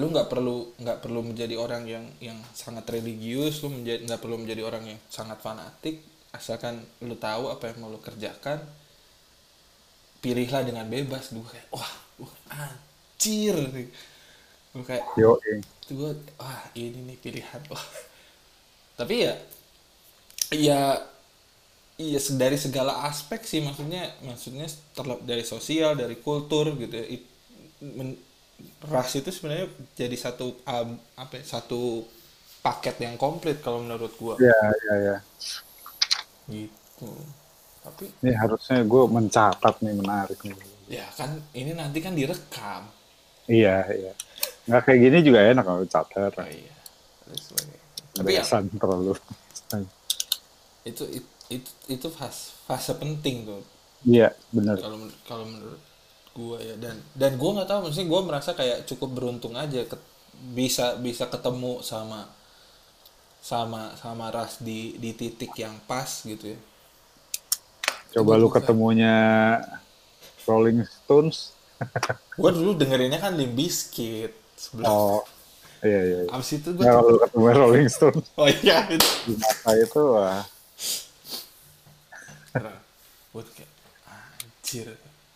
lu nggak perlu nggak perlu menjadi orang yang yang sangat religius lu menjadi nggak perlu menjadi orang yang sangat fanatik. Asalkan lu tahu apa yang mau lu kerjakan pilihlah dengan bebas. Gue kayak wah wah, anjir. Gue kayak yo gue wah ini nih pilihan wah tapi ya ya iya se- dari segala aspek sih maksudnya maksudnya terlep dari sosial dari kultur gitu ya It- men- ras itu sebenarnya jadi satu um, apa ya, satu paket yang komplit kalau menurut gua. Ya ya ya gitu. Tapi ini harusnya gue mencatat nih menarik nih. Ya kan ini nanti kan direkam. Iya iya. Nggak kayak gini juga enak kalau catat oh iya tapi ya terlalu itu itu itu, itu fase fase penting tuh. Iya benar. Kalau kalau menurut gua ya dan dan gua nggak tahu maksudnya gua merasa kayak cukup beruntung aja ket- bisa bisa ketemu sama sama sama ras di di titik yang pas gitu ya. Coba lu bukan. ketemunya Rolling Stones. (laughs) Gua dulu dengerinnya kan Limp Bizkit sebelum oh iya iya, abis itu gua Nah, tuh- kalau ketemu Rolling Stones. Oh iya itu. Di masa itu wah gue kayak anjir.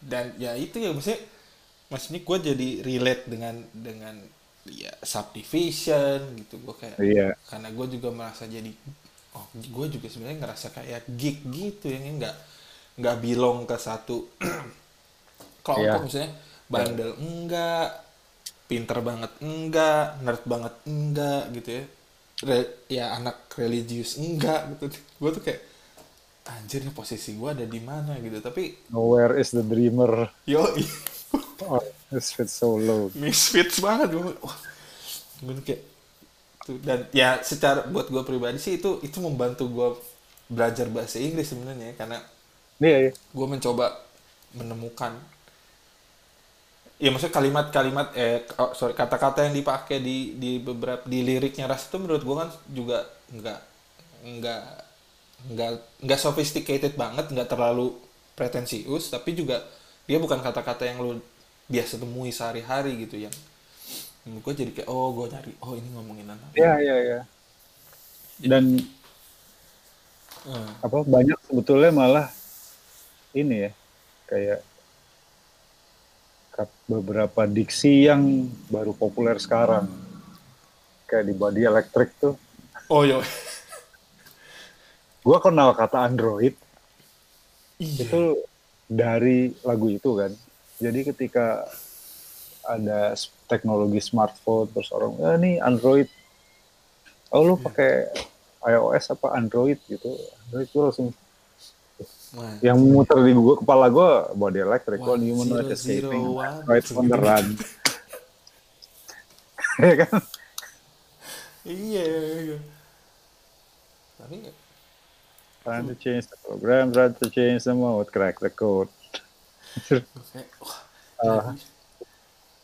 Dan ya itu ya maksudnya maksudnya gue jadi relate dengan dengan ya subdivision gitu. Gue kayak iya. karena gue juga merasa jadi oh gue juga sebenarnya ngerasa kayak geek gitu yang nggak nggak bilong ke satu (clears throat) kelompok. Iya. misalnya bandel enggak pinter banget enggak nerd banget enggak gitu ya Re- ya anak religius. Enggak gitu. Gue tuh kayak anjir nih posisi gue ada di mana? Gitu. Tapi Nowhere is the dreamer. Yo (laughs) oh, so low. misfits banget. Gue wah. Gue kayak tuh dan ya secara buat gue pribadi sih itu itu membantu gue belajar bahasa Inggris sebenarnya karena iya iya. gue mencoba menemukan ya maksudnya kalimat-kalimat eh oh, sorry kata-kata yang dipakai di di beberapa di liriknya ras itu menurut gue kan juga nggak nggak nggak nggak sophisticated banget nggak terlalu pretensius tapi juga dia bukan kata-kata yang lu biasa temui sehari-hari gitu yang gue jadi kayak oh gue nyari oh ini ngomongin apa iya iya iya. Dan Eh, apa banyak sebetulnya malah ini ya kayak beberapa diksi yang baru populer sekarang. Kayak di body electric tuh. Oh yo gua kenal kata android. Iya. Itu dari lagu itu kan. Jadi ketika ada teknologi smartphone terus orang eh, ini android. Oh lu pakai iOS apa android? gitu. Android gue langsung Wah. yang muter di gua kepala gua body electric One humanoid zero escaping zero one. right on the run (laughs) ya kan iya, iya, iya. tapi Trying to change the program, trying to change the mode, crack the code. gue (laughs) Ah.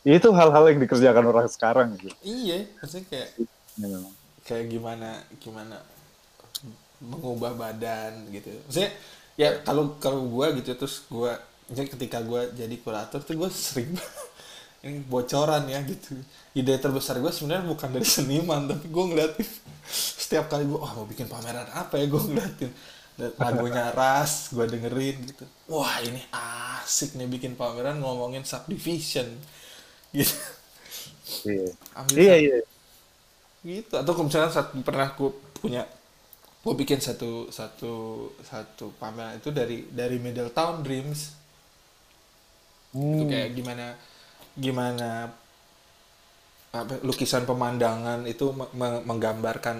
Itu hal-hal yang dikerjakan orang sekarang gitu. iya maksudnya kayak Ya, memang. kayak gimana gimana mengubah badan gitu maksudnya ya kalau kalau gue gitu terus gue jadi ketika gue jadi kurator tuh gue sering (laughs) ini bocoran ya gitu. Ide terbesar gue sebenarnya bukan dari seniman tapi gue ngeliatin setiap kali gue wah mau bikin pameran apa ya? Gue ngeliatin. Lagunya (laughs) Ras gue dengerin gitu. Wah ini asik nih bikin pameran ngomongin subdivision. (laughs) Gitu. Iya. Ambil Iya, satu- iya. gitu. Atau kalau misalnya saat pernah aku punya gue bikin satu satu satu pameran itu dari dari Middletown Dreams itu Hmm. kayak gimana gimana apa, lukisan pemandangan itu me- me- menggambarkan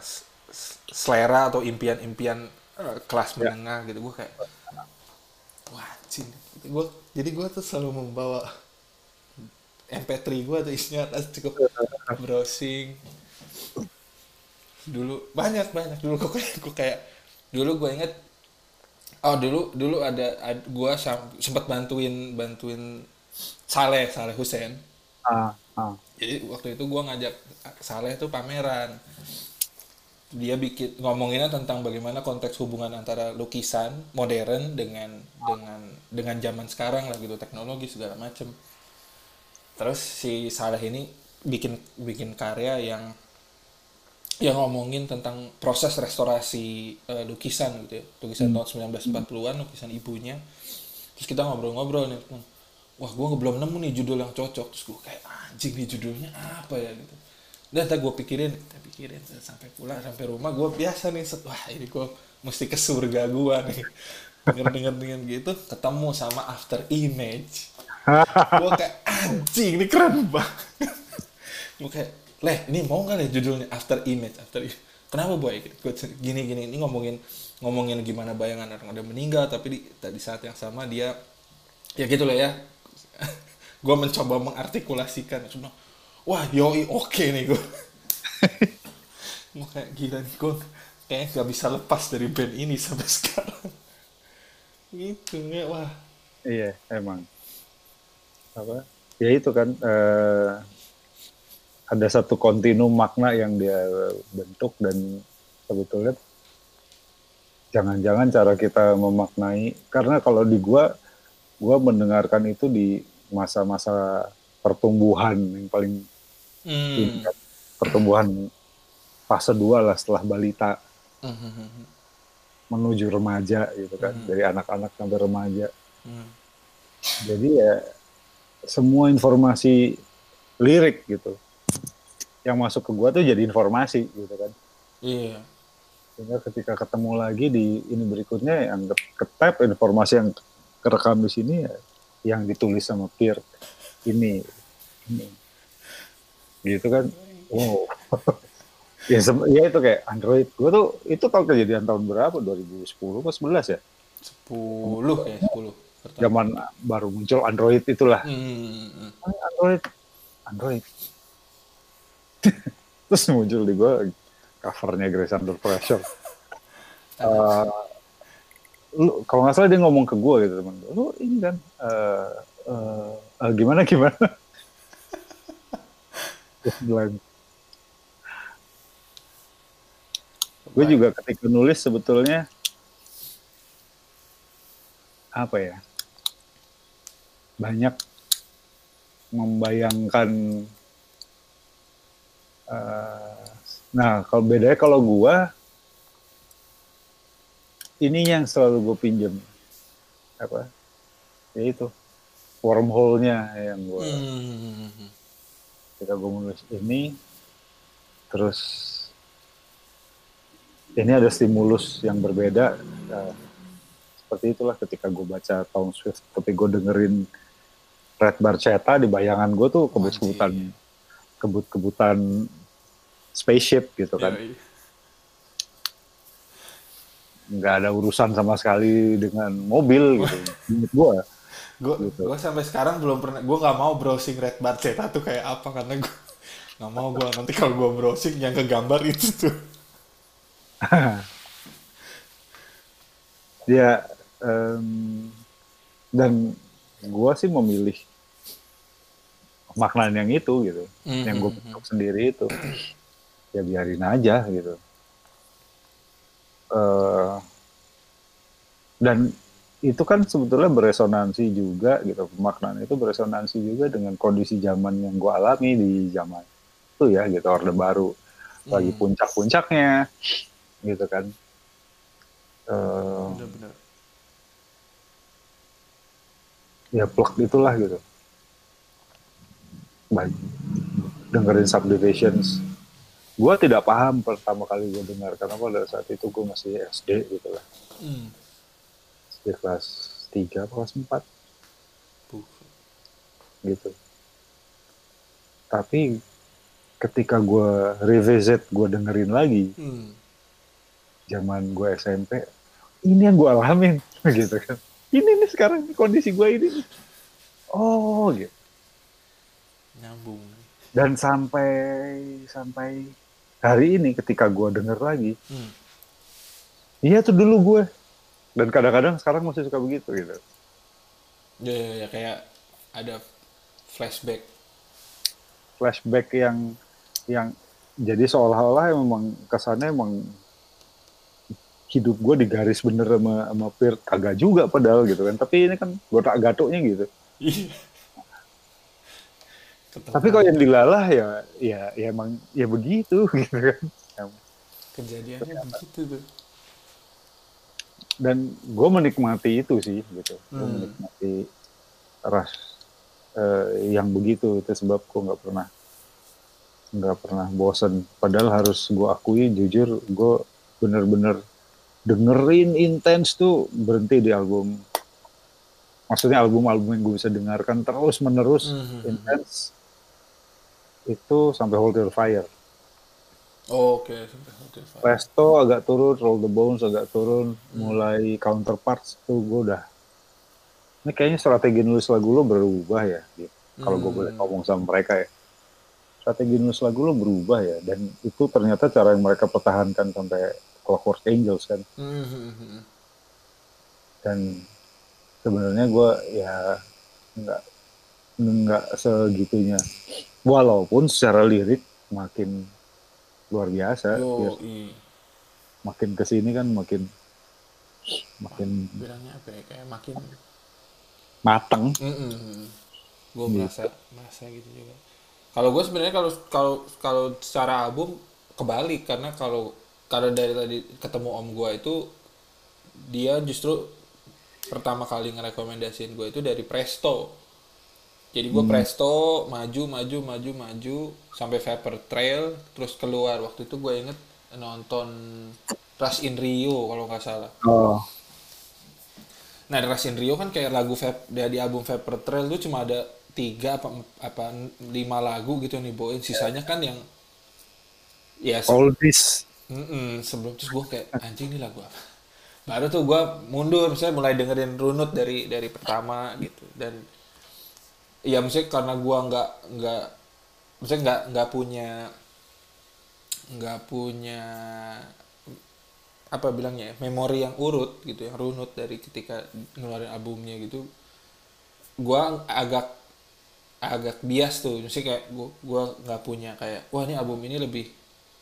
s- selera atau impian-impian eh, kelas Ya. menengah gitu gue kayak wah cing gue jadi gue tuh selalu membawa MP3 gue tuh isinya tas cukup (laughs) browsing dulu banyak banyak. Dulu gue kayak gue kayak dulu gue inget oh dulu dulu ada, ad- gue sempat bantuin bantuin Saleh Saleh Hussein. Ah, ah. jadi waktu itu gue ngajak Saleh tuh pameran. Dia bikin ngomonginnya tentang bagaimana konteks hubungan antara lukisan modern dengan dengan dengan zaman sekarang lah gitu teknologi segala macem. Terus si Saleh ini bikin bikin karya yang yang ngomongin tentang proses restorasi eh, lukisan gitu ya. Lukisan tahun 1940-an lukisan ibunya. Terus kita ngobrol-ngobrol nih wah gue belum nemu nih judul yang cocok. Terus gue kayak anjing nih judulnya apa ya? Gitu. Dan ntar gue pikirin kita pikirin sampai pulang sampai rumah gue biasa nih set, wah ini gue mesti ke surga gue nih. Denger denger dengan gitu. Ketemu sama after image. (laughs) Gue kayak anjing ini keren banget. Gue kayak leh ini mau nggak ya judulnya after image after Image?" kenapa boy gini gini ini ngomongin ngomongin gimana bayangan orang udah meninggal tapi di, di saat yang sama dia ya gitu lah ya (laughs) gue mencoba mengartikulasikan cuma wah yoi oke nih gue (laughs) gue kayak gila nih gue kayak gak bisa lepas dari band ini sampai (laughs) sekarang gitu ya wah Iya, emang. Apa? Ya itu kan eh, ada satu kontinum makna yang dia bentuk dan sebetulnya jangan-jangan cara kita memaknai karena kalau di gua gua mendengarkan itu di masa-masa pertumbuhan yang paling hmm. ini kan, pertumbuhan fase 2 lah setelah balita Hmm. menuju remaja gitu kan Hmm. dari anak-anak sampai remaja Hmm. Jadi ya semua informasi lirik gitu yang masuk ke gua tuh jadi informasi gitu kan. iya Sehingga ketika ketemu lagi di ini berikutnya yang ke- ketap informasi yang kerekam di sini ya yang ditulis sama peer ini ini gitu kan. Wow. (laughs) ya, ya itu kayak Android. Gua tuh itu tahun kejadian tahun berapa? 2010 atau 11 ya? 10 ya 10 pertama Zaman baru muncul Android itulah. hmm. Android Android (laughs) terus muncul di gue covernya Grace Under Pressure. (laughs) Eh, lu kalau nggak salah dia ngomong ke gue gitu teman. Lu ini kan eh, eh, eh, gimana gimana? (laughs) Gue juga ketika nulis sebetulnya apa ya? Banyak membayangkan eh, nah kalau bedanya kalau gua ini yang selalu gue pinjem apa? Ya itu. Wormhole-nya yang gua Hmm. ketika gue menulis ini terus ini ada stimulus yang berbeda Nah, seperti itulah ketika gue baca Tom Swift tapi gue dengerin Red Barchetta di bayangan gue tuh kebut-kebutan kebut-kebutan spaceship gitu kan. Yoi. nggak ada urusan sama sekali dengan mobil gitu. Menurut gue gue Gitu. gue sampai sekarang belum pernah gue nggak mau browsing Red Barchetta tuh kayak apa karena gue (laughs) nggak mau gue nanti kalau gue browsing yang kegambar itu tuh. (laughs) Ya em, dan gua sih memilih makna yang itu gitu. Mhm, yang gue mhm. bentuk sendiri itu. Ya biarin aja gitu. Eh, dan itu kan sebetulnya beresonansi juga gitu. Pemaknaan itu beresonansi juga dengan kondisi zaman yang gue alami di zaman itu ya gitu. Orde baru. Lagi Hmm. puncak-puncaknya gitu kan. Eh, Bener-bener. ya plug itulah gitu baik dengerin subdivisions gue tidak paham pertama kali gue dengar karena pada saat itu gue masih SD gitu lah Hmm. SD kelas 3 kelas 4 Buh. gitu tapi ketika gue revisit gue dengerin lagi Hmm. zaman gue SMP ini yang gue alamin (laughs) gitu kan ini nih sekarang kondisi gue ini nih. oh gitu Nyambung. dan sampai sampai hari ini ketika gue denger lagi Hmm. iya tuh dulu gue dan kadang-kadang sekarang masih suka begitu gitu Ya, ya, ya, kayak ada flashback. flashback yang yang jadi seolah-olah memang kesannya emang hidup gue digaris bener sama sama Pir kagak juga padahal gitu kan tapi ini kan gue tak gatoknya gitu Iya. tapi kalau yang dilalah ya ya ya emang ya begitu (laughs) gitu kan kejadiannya begitu tuh. dan gue menikmati itu sih gitu gue Hmm. menikmati ras eh, yang begitu itu sebab gue nggak pernah nggak pernah bosen padahal harus gue akui jujur gue bener-bener dengerin intens tuh berhenti di album maksudnya album-album yang gue bisa dengarkan terus menerus Mhm. intens itu sampai Hold Your Fire Oh, Oke, sampai Hotel Fire. Presto agak turun, Roll the Bones agak turun, mulai Counterparts tuh gue udah. Ini kayaknya strategi nulis lagu lo berubah ya, gitu. kalau gue Hmm. boleh ngomong sama mereka ya. Strategi nulis lagu lo berubah ya, dan itu ternyata cara yang mereka pertahankan sampai Clockwork Angels kan. Mhm. Dan sebenarnya gue ya nggak nggak segitunya. Walaupun secara lirik makin luar biasa, Yo, Fir. i. makin ke sini kan makin makin bilangnya apa ya? Kayak makin mateng. gue Gitu. merasa merasa gitu juga kalau gue sebenarnya kalau kalau kalau secara album kebalik karena kalau karena dari tadi ketemu om gue itu dia justru pertama kali ngerekomendasiin gue itu dari Presto jadi gue Presto maju maju maju maju sampai Vapor Trail terus keluar waktu itu gue inget nonton Rush in Rio kalau nggak salah Oh, Nah, Rush in Rio kan kayak lagu Vap, di album Vapor Trail tuh cuma ada tiga apa apa lima lagu gitu yang dibawain. Sisanya kan yang ya se- all this. Mm-mm, sebelum terus gue kayak anjing ini lagu apa? Baru tuh gue mundur, misalnya mulai dengerin runut dari dari pertama gitu dan ya misalnya karena gue nggak nggak misalnya nggak nggak punya nggak punya apa bilangnya ya, memori yang urut gitu yang runut dari ketika ngeluarin albumnya gitu gua agak agak bias tuh mesti kayak gua gua nggak punya kayak wah ini album ini lebih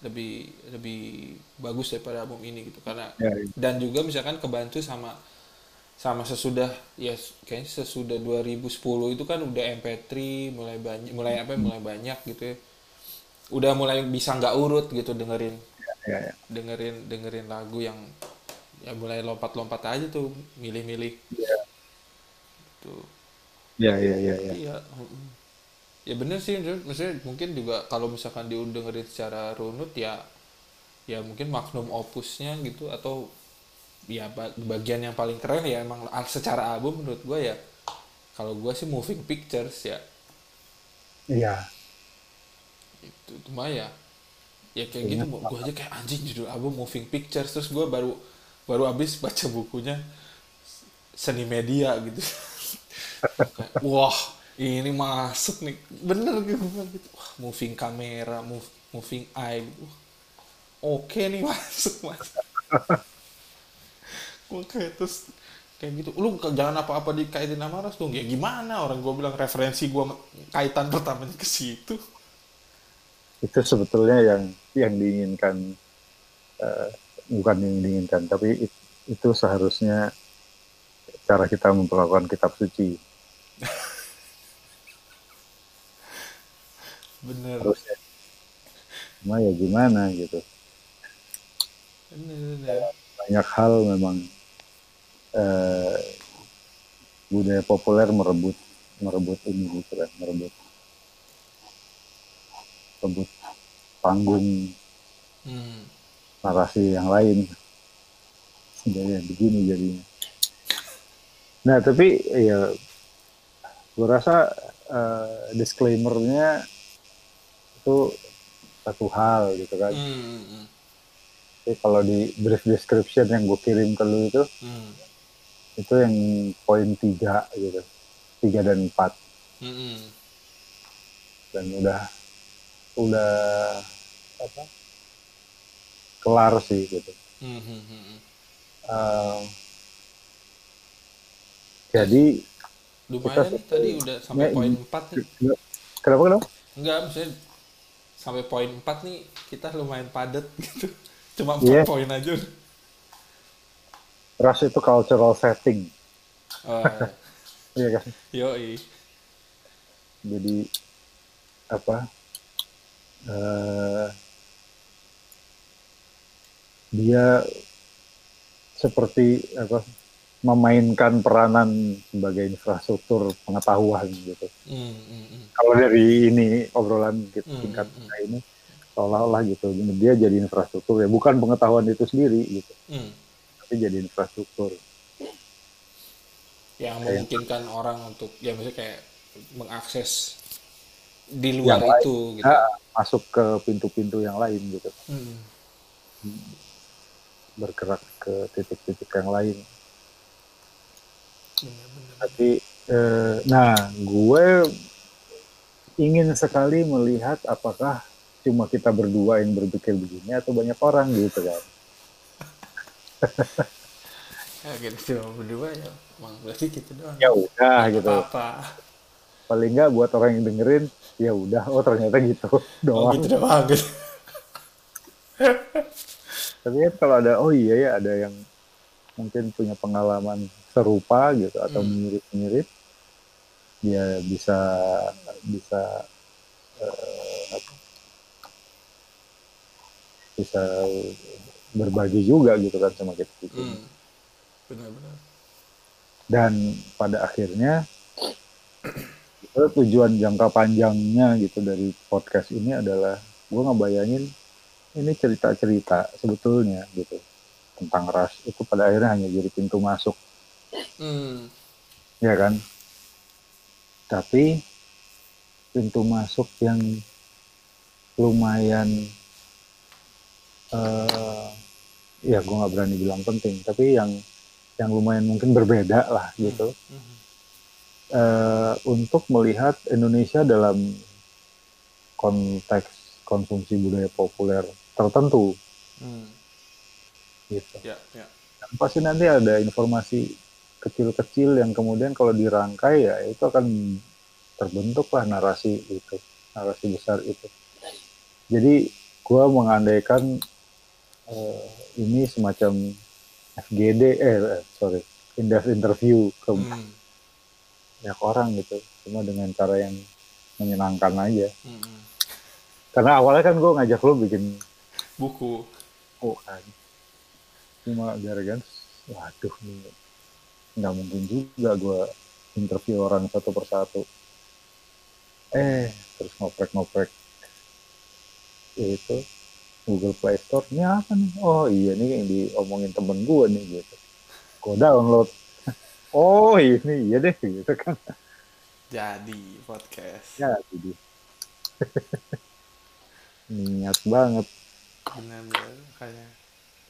lebih lebih bagus daripada album ini gitu karena Ya, ya. dan juga misalkan kebantu sama sama sesudah ya kayaknya sesudah 2010 itu kan udah MP3 mulai banyak mulai apa ya, mulai banyak gitu ya udah mulai bisa nggak urut gitu dengerin Ya, ya. dengerin dengerin lagu yang ya mulai lompat-lompat aja tuh milih-milih Iya. tuh Ya, ya, ya, ya. iya mm. ya bener sih maksudnya mungkin juga kalau misalkan didengerin secara runut ya ya mungkin magnum opusnya gitu atau ya ba- bagian yang paling keren ya emang secara album menurut gue ya kalau gue sih moving pictures ya. Iya. itu cuma ya ya kayak gitu gue aja kayak anjing judul album moving pictures. Terus gue baru baru habis baca bukunya seni media gitu. (laughs) Kayak, wah ini masuk nih. Bener gitu gitu wah moving kamera move, moving eye gitu. Oke nih (laughs) masuk mas gue kayak terus kayak gitu. Lu jangan apa-apa dikaitin sama ras dong. Ya gimana orang gue bilang referensi gue kaitan pertamanya ke situ. Itu sebetulnya yang yang diinginkan eh, bukan yang diinginkan tapi it- itu seharusnya cara kita memperlakukan kitab suci. (laughs) Bener. Harusnya. Cuma ya gimana gitu. Bener, bener. banyak hal memang eh, budaya populer merebut merebut ini gitu kan merebut. Merebut panggung Hmm. narasi yang lain. Jadi begini jadinya. Nah tapi ya gue rasa eh, disclaimer-nya itu satu hal gitu kan. Hmm, hmm, Tapi kalau di brief description yang gue kirim ke lu itu hmm. Itu yang poin tiga gitu. Tiga dan empat. Hmm, hmm. dan udah udah apa? Kelar sih gitu. Hmm, hmm. Eh, jadi lumayan Kita- nih tadi udah sampai Ya, poin 4 nih. kenapa kenapa? Enggak maksudnya sampai poin 4 nih kita lumayan padat (laughs) gitu. Cuma 4 Iya. poin aja ras itu cultural setting. Oh, (laughs) iya kan? Yoi. Jadi apa eh, dia seperti apa memainkan peranan sebagai infrastruktur pengetahuan gitu. Hmm, hmm, hmm. kalau dari ini obrolan kita Hmm, tingkat kita ini seolah-olah gitu dia jadi infrastruktur ya bukan pengetahuan itu sendiri gitu. Hmm. Tapi jadi infrastruktur yang Kayak- memungkinkan orang untuk ya maksudnya kayak mengakses di luar Yang lain. itu gitu Ah, masuk ke pintu-pintu yang lain gitu Hmm. bergerak ke titik-titik yang lain Bener-bener. tapi eh, nah gue ingin sekali melihat apakah cuma kita berdua yang berpikir begini atau banyak orang gitu kan ya gitu cuma berdua ya. Emang berarti gitu doang. Ya udah gitu. apa paling nggak buat orang yang dengerin ya udah. Oh ternyata gitu oh doang gitu doang. gitu. Tapi kan kalau ada oh iya ya ada yang mungkin punya pengalaman serupa gitu atau Hmm. mirip-mirip dia bisa bisa eh, apa, bisa berbagi juga gitu kan sama kita gitu. hmm. benar-benar dan pada akhirnya itu tujuan jangka panjangnya gitu dari podcast ini adalah gue ngebayangin ini cerita-cerita sebetulnya gitu tentang ras itu pada akhirnya hanya jadi pintu masuk hmm. ya kan tapi pintu masuk yang lumayan eh ya gue nggak berani bilang penting tapi yang yang lumayan mungkin berbeda lah gitu Hmm. eh, untuk melihat Indonesia dalam konteks konsumsi budaya populer tertentu Hmm. gitu. ya ya Dan pasti nanti ada informasi kecil-kecil yang kemudian kalau dirangkai ya itu akan terbentuklah narasi itu, narasi besar itu. Jadi gua mengandaikan eh, ini semacam FGD eh eh, sorry, in-depth interview ke Hmm. banyak orang gitu. Cuma dengan cara yang menyenangkan aja. Hmm. karena awalnya kan gue ngajak lo bikin buku. Oh kan. Cuma gara-gara waduh nih nggak mungkin juga gue interview orang satu persatu. Eh terus ngoprek-ngoprek. Itu Google Play Store ini apa nih? Oh iya nih yang diomongin temen gue nih gitu. Gue download. Oh ini iya deh gitu kan. Jadi podcast. Ya jadi. Niat banget. Benar-benar kayak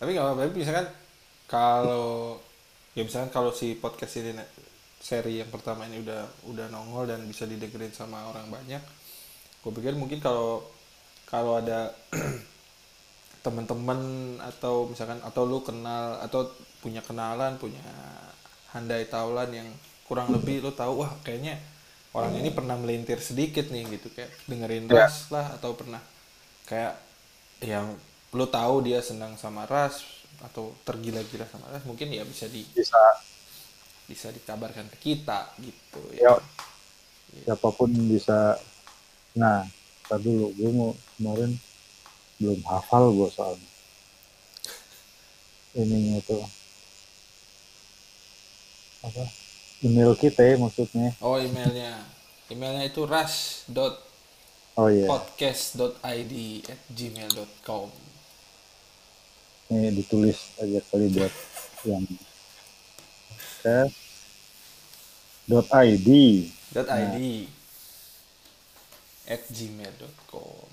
tapi nggak apa-apa misalkan kalau ya misalkan kalau si podcast ini seri yang pertama ini udah udah nongol dan bisa didengerin sama orang banyak gue pikir mungkin kalau kalau ada (clears throat) teman-teman atau misalkan atau lu kenal atau punya kenalan punya handai taulan yang kurang lebih lu tahu wah kayaknya orang ini pernah melintir sedikit nih gitu kayak dengerin Ya. ras lah atau pernah kayak yang lu tahu dia senang sama ras atau tergila-gila sama ras mungkin ya bisa di bisa bisa dikabarkan ke kita gitu ya ya. siapa pun bisa nah tar dulu gue mau kemarin belum hafal gue soalnya. Ininya tuh apa? Email kita ya maksudnya. Oh emailnya. Emailnya itu ras.podcast.id oh iya at gmail.com ini ditulis aja kali buat (laughs) yang oke dot id .id at gmail.com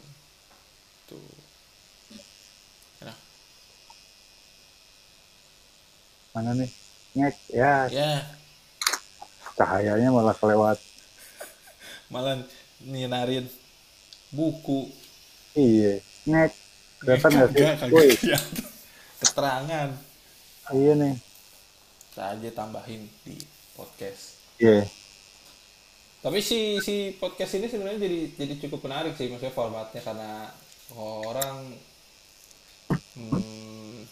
tuh Nah, mana nih? Ngek ya. Ya. Cahayanya malah kelewat. Malah nyinarin buku. Iya. Ngek kelihatan nggak sih? Woi, kelihatan. (laughs) keterangan. Iya nih. Kita aja tambahin di podcast. Iya. Tapi si si podcast ini sebenarnya jadi jadi cukup menarik sih maksudnya formatnya karena orang hmm,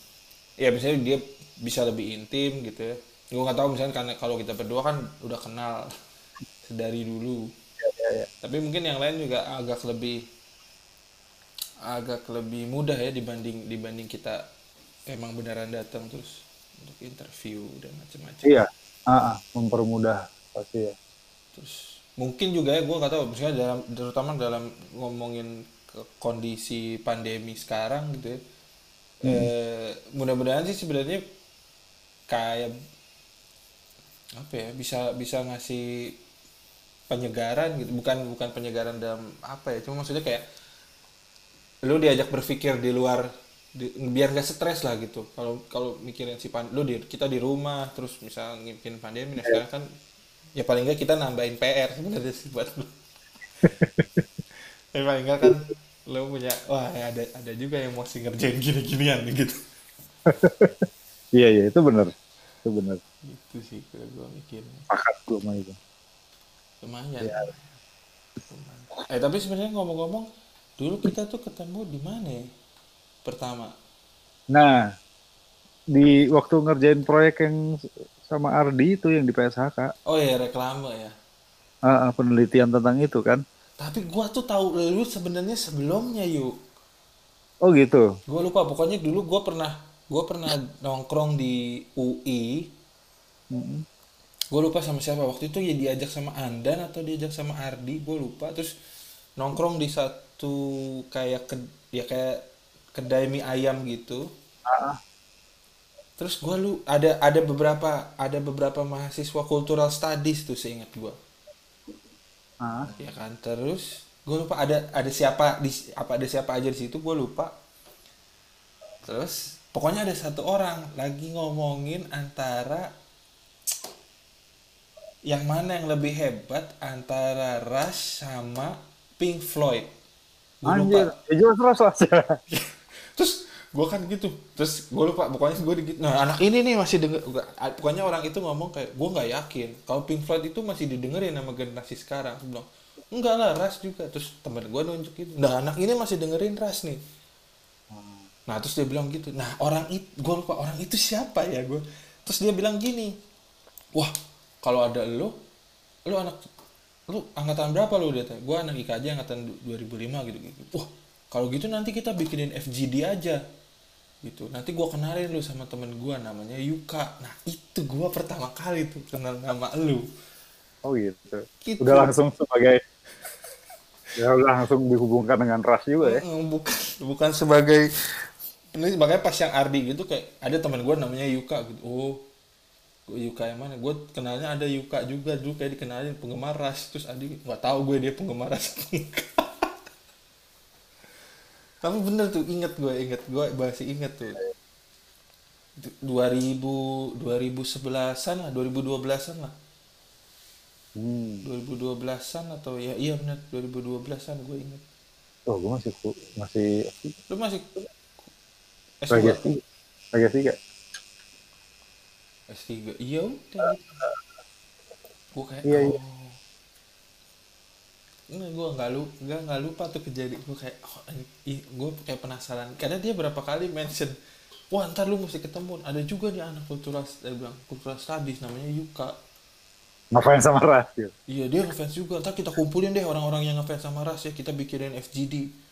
ya misalnya dia bisa lebih intim gitu ya. Gue nggak tahu misalnya karena kalau kita berdua kan udah kenal (laughs) dari dulu. Tapi mungkin yang lain juga agak lebih agak lebih mudah ya dibanding dibanding kita emang beneran datang terus untuk interview dan macam-macam. iya ah, ah, mempermudah pasti ya Terus mungkin juga ya gue nggak tahu misalnya dalam terutama dalam ngomongin ke kondisi pandemi sekarang gitu ya. Eh, mudah-mudahan sih sebenarnya kayak apa ya bisa bisa ngasih penyegaran gitu. Bukan bukan penyegaran dalam apa ya cuma maksudnya kayak lu diajak berpikir di luar di- biar gak stres lah gitu. Kalau kalau mikirin si pan lu di kita di rumah terus misal ngipin pandemi nah sekarang kan ya paling nggak kita nambahin PR sebenarnya sih buat lu. (laughs) Tapi paling nggak kan lu punya wah ya ada ada juga yang mau ngerjain gini-ginian gitu (laughs) iya iya itu benar. Itu benar. Itu sih kalau gua mikir. Pakat gue mah itu. Lumayan. Lumayan. eh tapi sebenarnya ngomong-ngomong dulu kita tuh ketemu di mana ya? Pertama. Nah di waktu ngerjain proyek yang sama Ardi itu yang di PSHK oh ya reklame ya. Ah, ah, penelitian tentang itu kan. Tapi gua tuh tahu lu sebenarnya sebelumnya yuk. Oh gitu? Gue lupa, pokoknya dulu gue pernah gue pernah nongkrong di UI. Gue lupa sama siapa waktu itu ya diajak sama Andan atau diajak sama Ardi, gue lupa. Terus nongkrong di satu kayak ke, ya kayak kedai mie ayam gitu. Ah, Terus gue lu ada ada beberapa ada beberapa mahasiswa cultural studies tuh seingat gue. ah. ya kan terus gue lupa ada ada siapa di apa ada siapa aja di situ gue lupa terus pokoknya ada satu orang lagi ngomongin antara yang mana yang lebih hebat antara Rush sama Pink Floyd. Gue anjir lupa ya jelas (laughs) terus gue kan gitu. Terus gue lupa pokoknya gue gitu nah anak ini nih masih denger pokoknya orang itu ngomong kayak gue nggak yakin kalau Pink Floyd itu masih didengerin sama generasi sekarang. Gua bilang enggak lah Ras juga. Terus temen gue nunjuk gitu nah anak ini masih dengerin Ras nih nah terus dia bilang gitu nah orang itu gue lupa orang itu siapa ya gue terus dia bilang gini wah kalau ada lo lo anak lu angkatan berapa lu? Dia tanya. Gue anak IKJ angkatan du- 2005 gitu gitu wah kalau gitu nanti kita bikinin FGD aja gitu. Nanti gue kenalin lu sama temen gue namanya Yuka. Nah itu gue pertama kali tuh kenal nama lu. Oh gitu. Gitu. udah langsung sebagai ya udah langsung dihubungkan dengan ras juga ya? Bukan bukan sebagai ini makanya pas yang Ardi gitu kayak ada teman gue namanya Yuka gitu. Oh Yuka yang mana? Gue kenalnya ada Yuka juga dulu kayak dikenalin penggemar ras terus Adi nggak tahu gue dia penggemar ras (laughs) tapi bener tuh inget gue inget gue masih inget tuh. 2000 2011an lah 2012an lah. Hmm. 2012an atau ya iya bener 2012an gue inget oh gue masih masih lu masih S2 Legacy. Legacy gak? S3 iya udah. Gue kayak Iya, iya. oh. Gue nggak lu nggak nggak lupa tuh kejadian. Gue kayak oh, gue kayak penasaran. Karena dia berapa kali mention wah ntar lu mesti ketemu. Ada juga nih anak kultural dia bilang kultural studies namanya Yuka. Ngapain sama Ras gitu. iya dia ngefans juga. Ntar kita kumpulin deh orang-orang yang ngefans sama Ras ya. Kita bikinin FGD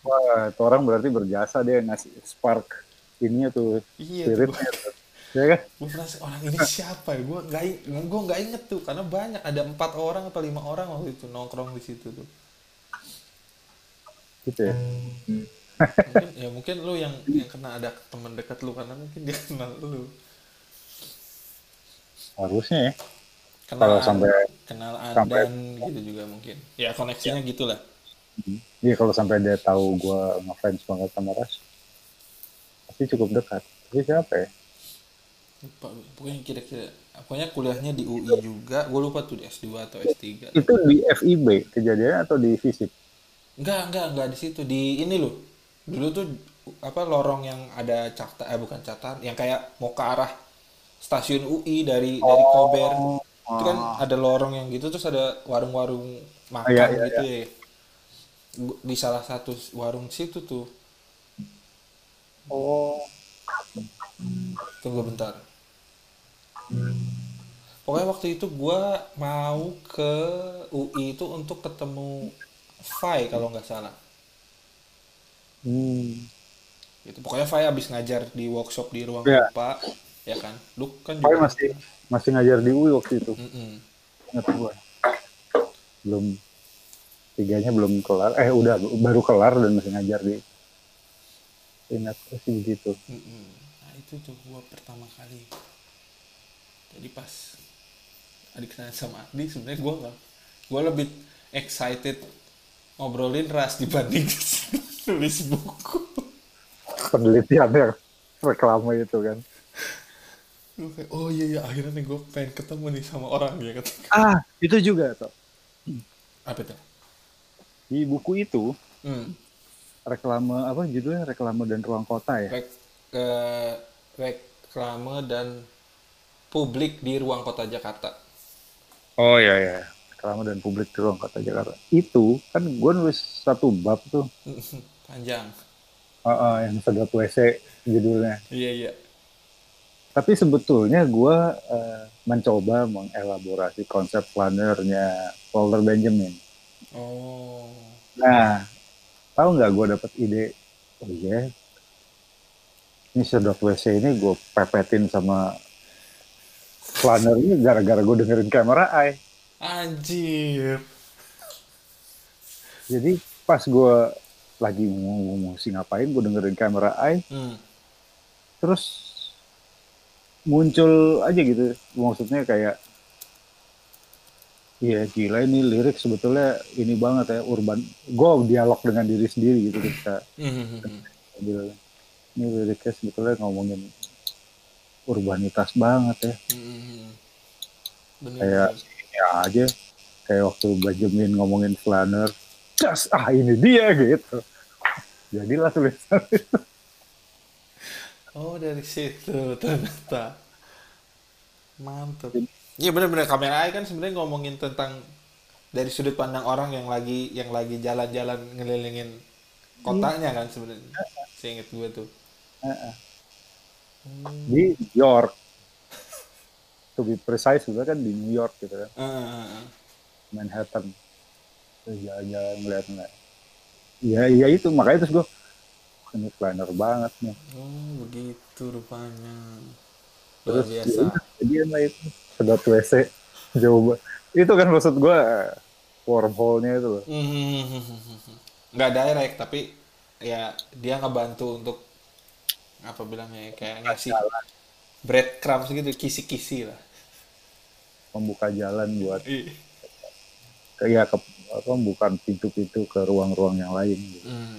Wah, itu orang berarti berjasa dia ngasih spark ininya tuh iya spiritnya tuh. Ya kan? gue penasaran orang ini siapa ya gue nggak i- gue nggak inget tuh karena banyak ada empat orang atau lima orang waktu itu nongkrong di situ tuh Gitu ya. mungkin ya mungkin lu yang yang kena ada teman dekat lu karena mungkin dia kenal lu Harusnya ya. kenal Kalau sampai- kenal sampai- Andan gitu juga mungkin ya koneksinya gitulah Iya kalau sampai dia tahu gue ngefans banget sama Ras, pasti cukup dekat. Tapi siapa ya? lupa pokoknya kira-kira pokoknya kuliahnya di UI juga. Gue lupa tuh di S2 atau S3 Itu di FIB kejadiannya atau di fisik? enggak enggak enggak di situ. Di ini loh. Dulu tuh apa lorong yang ada cakta eh bukan cakta yang kayak mau ke arah stasiun UI dari dari Kober. Itu kan ada lorong yang gitu terus ada warung-warung makan Iya, iya, gitu ya. Gu- di salah satu warung situ tuh Oh. tunggu bentar pokoknya waktu itu gua mau ke UI itu untuk ketemu Fai kalau nggak salah Hmm. gitu pokoknya Fai abis ngajar di workshop di ruang Iya. IPA ya kan lu kan juga masih masih ngajar di UI waktu itu. Mm-mm. Ingat gue. Belum tiganya belum kelar. Eh udah baru kelar dan masih ngajar di. Ingat gue sih. Mm-mm. nah itu tuh gua pertama kali jadi pas adik kenal sama Adi sebenarnya gua nggak gua lebih excited ngobrolin ras dibanding (laughs) nulis buku Penelitian yang reklame itu kan. Oh iya iya akhirnya nih gue pengen ketemu nih sama orang ya kata Ah itu juga tuh. apa itu Di buku itu hmm. reklame apa judulnya reklame dan ruang kota ya. Rek, eh, reklame dan publik di ruang kota Jakarta Oh iya iya. Reklame dan publik di ruang kota Jakarta. Itu kan gue nulis satu bab tuh. (laughs) panjang Ah, ah, yang sedot WC judulnya. iya iya Tapi sebetulnya gue eh, mencoba mengelaborasi konsep planernya Walter Benjamin. Oh Nah, tahu nggak gue dapet ide? Oh iya, ini sedot WC ini gue pepetin sama planner ini gara-gara gue dengerin kamera eye. anjir Jadi pas gue lagi mau mesti ngapain, gue dengerin kamera eye, hmm. terus muncul aja gitu. Maksudnya kayak, iya gila ini lirik sebetulnya ini banget ya urban. Gue dialog dengan diri sendiri gitu ketika Hmm. bilang ini liriknya sebetulnya ngomongin urbanitas banget ya. Hmm. bener Kayak ya aja kayak waktu Benjamin ngomongin Flanner, das ah ini dia gitu. Jadilah tulisan itu. oh dari situ ternyata mantep iya bener-bener. Kamera kan sebenarnya ngomongin tentang dari sudut pandang orang yang lagi yang lagi jalan-jalan ngelilingin kotanya kan sebenarnya. Seinget gue tuh. Di York. To be precise sebenarnya kan di New York gitu kan, Heeh. Manhattan. Terus jalan-jalan ngeliat-ngeliat. Ya, iya itu. Makanya terus gue ini planner banget nih. oh begitu rupanya. Luar Terus biasa. Jadian lah itu sedot WC jauh Itu kan maksud gue wormhole-nya itu loh. Hmm. nggak direct tapi ya dia ngebantu untuk apa bilangnya ya, kayak ngasih breadcrumbs gitu kisi-kisi lah Membuka jalan buat ya ke apa bukan pintu-pintu ke ruang-ruang yang lain gitu. Hmm.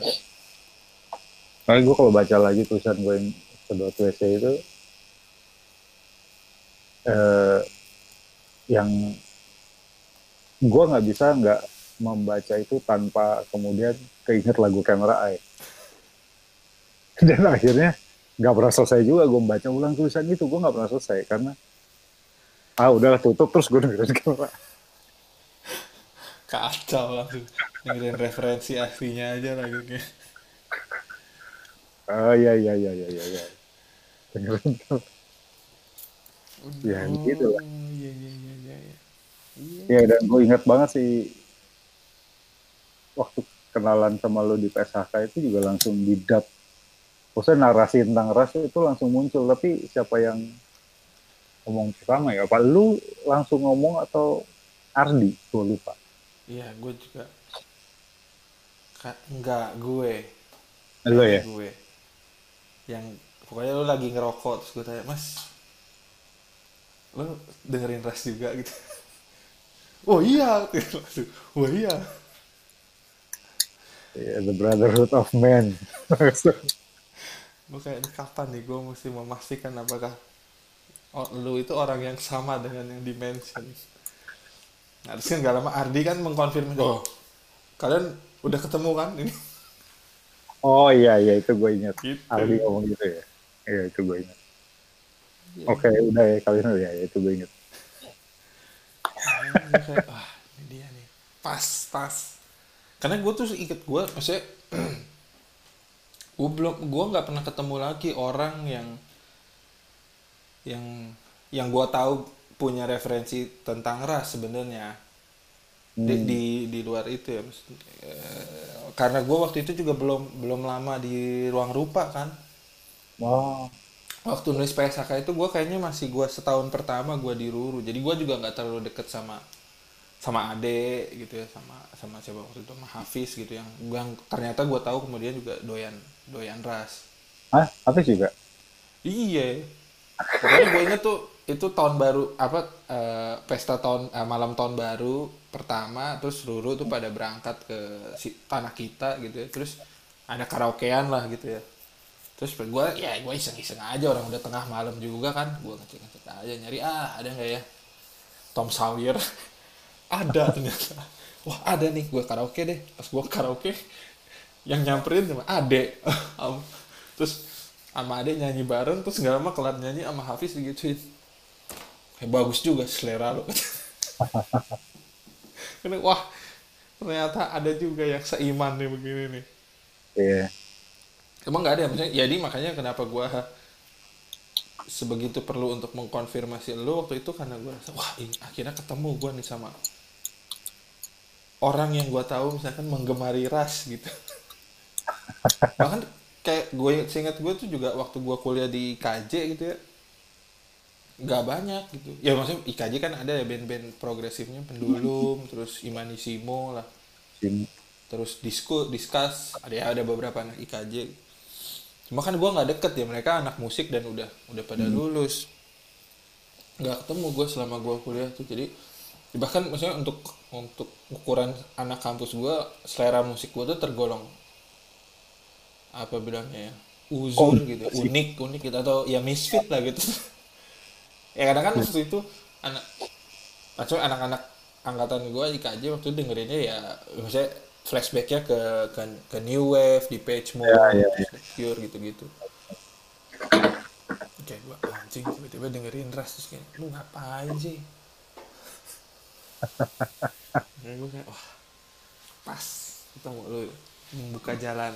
Makanya gue kalau baca lagi tulisan gue yang sedot WC itu eh, yang gue nggak bisa nggak membaca itu tanpa kemudian keinget lagu Camera Eye. (laughs) dan akhirnya nggak pernah selesai juga gue baca ulang tulisan itu gue nggak pernah selesai karena ah udahlah tutup terus gue dengerin kepala kacau langsung. Dengerin referensi aslinya aja lagi kayak oh iya iya iya iya iya. Dengerin ya gitu lah Oh, iya iya iya iya iya. Ya dan gue ingat banget sih waktu kenalan sama lo di PSHK itu juga langsung di dub maksudnya narasi tentang ras itu langsung muncul tapi siapa yang ngomong pertama ya apa lu langsung ngomong atau Ardi gue lupa Iya, gue juga. Ka enggak, gue. lo ya Gue. Yang pokoknya lu lagi ngerokok terus gue tanya, "Mas, lu dengerin ras juga gitu?" Oh iya, langsung. Oh iya. Ya, the brotherhood of man Gue kayak "Ini kapan nih gue mesti memastikan apakah lu itu orang yang sama dengan yang dimention. Nah, terus kan gak lama Ardi kan mengkonfirmasi, oh, kalian udah ketemu kan ini? oh iya iya itu gue ingat Gitu. Ardi ngomong gitu ya iya itu gue ingat Iya. oke udah ya kalian udah ya itu gue kayak, ah ini dia nih pas pas karena gue tuh ikut gue maksudnya gue belum gue nggak pernah ketemu lagi orang yang yang yang gue tahu punya referensi tentang ras sebenarnya. Di, Hmm. di di luar itu ya maksudnya, eh, karena gue waktu itu juga belum belum lama di ruang rupa kan. Wow waktu nulis PSHK itu gue kayaknya masih gue setahun pertama gue di Ruru. Jadi gue juga nggak terlalu deket sama sama Ade gitu ya sama sama siapa waktu itu sama Hafiz gitu yang yang ternyata gue tahu kemudian juga doyan doyan ras. Ah apa juga? Iya. Pokoknya gue inget tuh itu tahun baru apa eh, pesta tahun eh, malam tahun baru pertama terus Ruru tuh pada berangkat ke si, tanah kita gitu ya. Terus ada karaokean lah gitu ya terus gue ya gue iseng-iseng aja orang udah tengah malam juga kan. Gue ngecek-ngecek aja nyari ah ada nggak ya? Tom Sawyer. (laughs) Ada ternyata. Wah ada nih gue karaoke deh. Pas gue karaoke yang nyamperin sama Ade. (laughs) Terus sama Ade nyanyi bareng terus nggak lama kelar nyanyi sama Hafiz digituin eh, bagus juga selera lo (laughs) wah ternyata ada juga yang seiman nih begini nih. Iya Emang nggak ada maksudnya jadi makanya kenapa gua sebegitu perlu untuk mengkonfirmasi lo waktu itu karena gua rasa wah ini akhirnya ketemu gua nih sama orang yang gua tahu misalkan menggemari ras gitu. (laughs) Bahkan kayak gue seingat gue tuh juga waktu gua kuliah di IKJ gitu ya nggak banyak gitu. Ya maksudnya IKJ kan ada ya band-band progresifnya pendulum (laughs) terus Imanisimo lah. Sim- terus disku diskus ada ya ada beberapa anak IKJ cuma kan gue nggak deket ya mereka anak musik dan udah udah pada lulus. Nggak ketemu gue selama gue kuliah tuh jadi bahkan maksudnya untuk untuk ukuran anak kampus gue selera musik gue tuh tergolong apa bilangnya ya uzur Oh, gitu unik unik gitu atau ya misfit lah gitu. (laughs) Ya kadang kan waktu itu anak maksudnya anak-anak angkatan gue IKJ waktu itu dengerinnya ya maksudnya flashbacknya ke, ke ke New Wave di Page Mode Ya, ya, ya. terus The Cure gitu-gitu. Kayak gue anjing tiba-tiba dengerin Ras terus kayak lu ngapain sih? (laughs) Kayak gue kayak wah pas. Ketemu lu membuka jalan.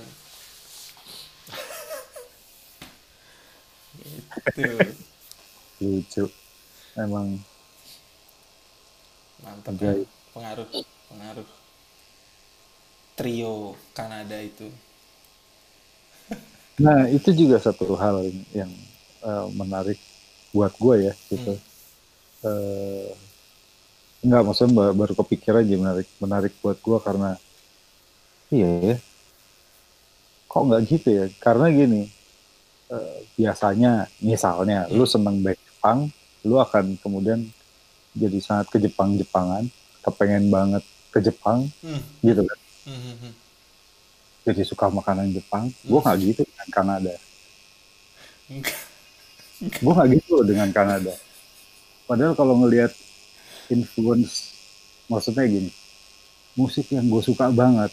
Gitu. Lucu. Emang. Mantap kan? pengaruh pengaruh trio Kanada itu (laughs) Nah, itu juga satu hal yang eh, menarik buat gue ya, gitu. Eh, enggak, maksudnya ba- baru kepikiran aja menarik, menarik buat gue karena, iya ya, kok nggak gitu ya? Karena gini, eh, biasanya, misalnya, lu seneng band Jepang, lu akan kemudian jadi sangat ke Jepang-Jepangan, kepengen banget ke Jepang, hmm. gitu kan. Hmm, hmm, hmm. Jadi suka makanan Jepang, gue nggak gitu dengan Kanada. Gue gak gitu dengan Kanada. Padahal kalau ngelihat influence, maksudnya gini, musik yang gue suka banget,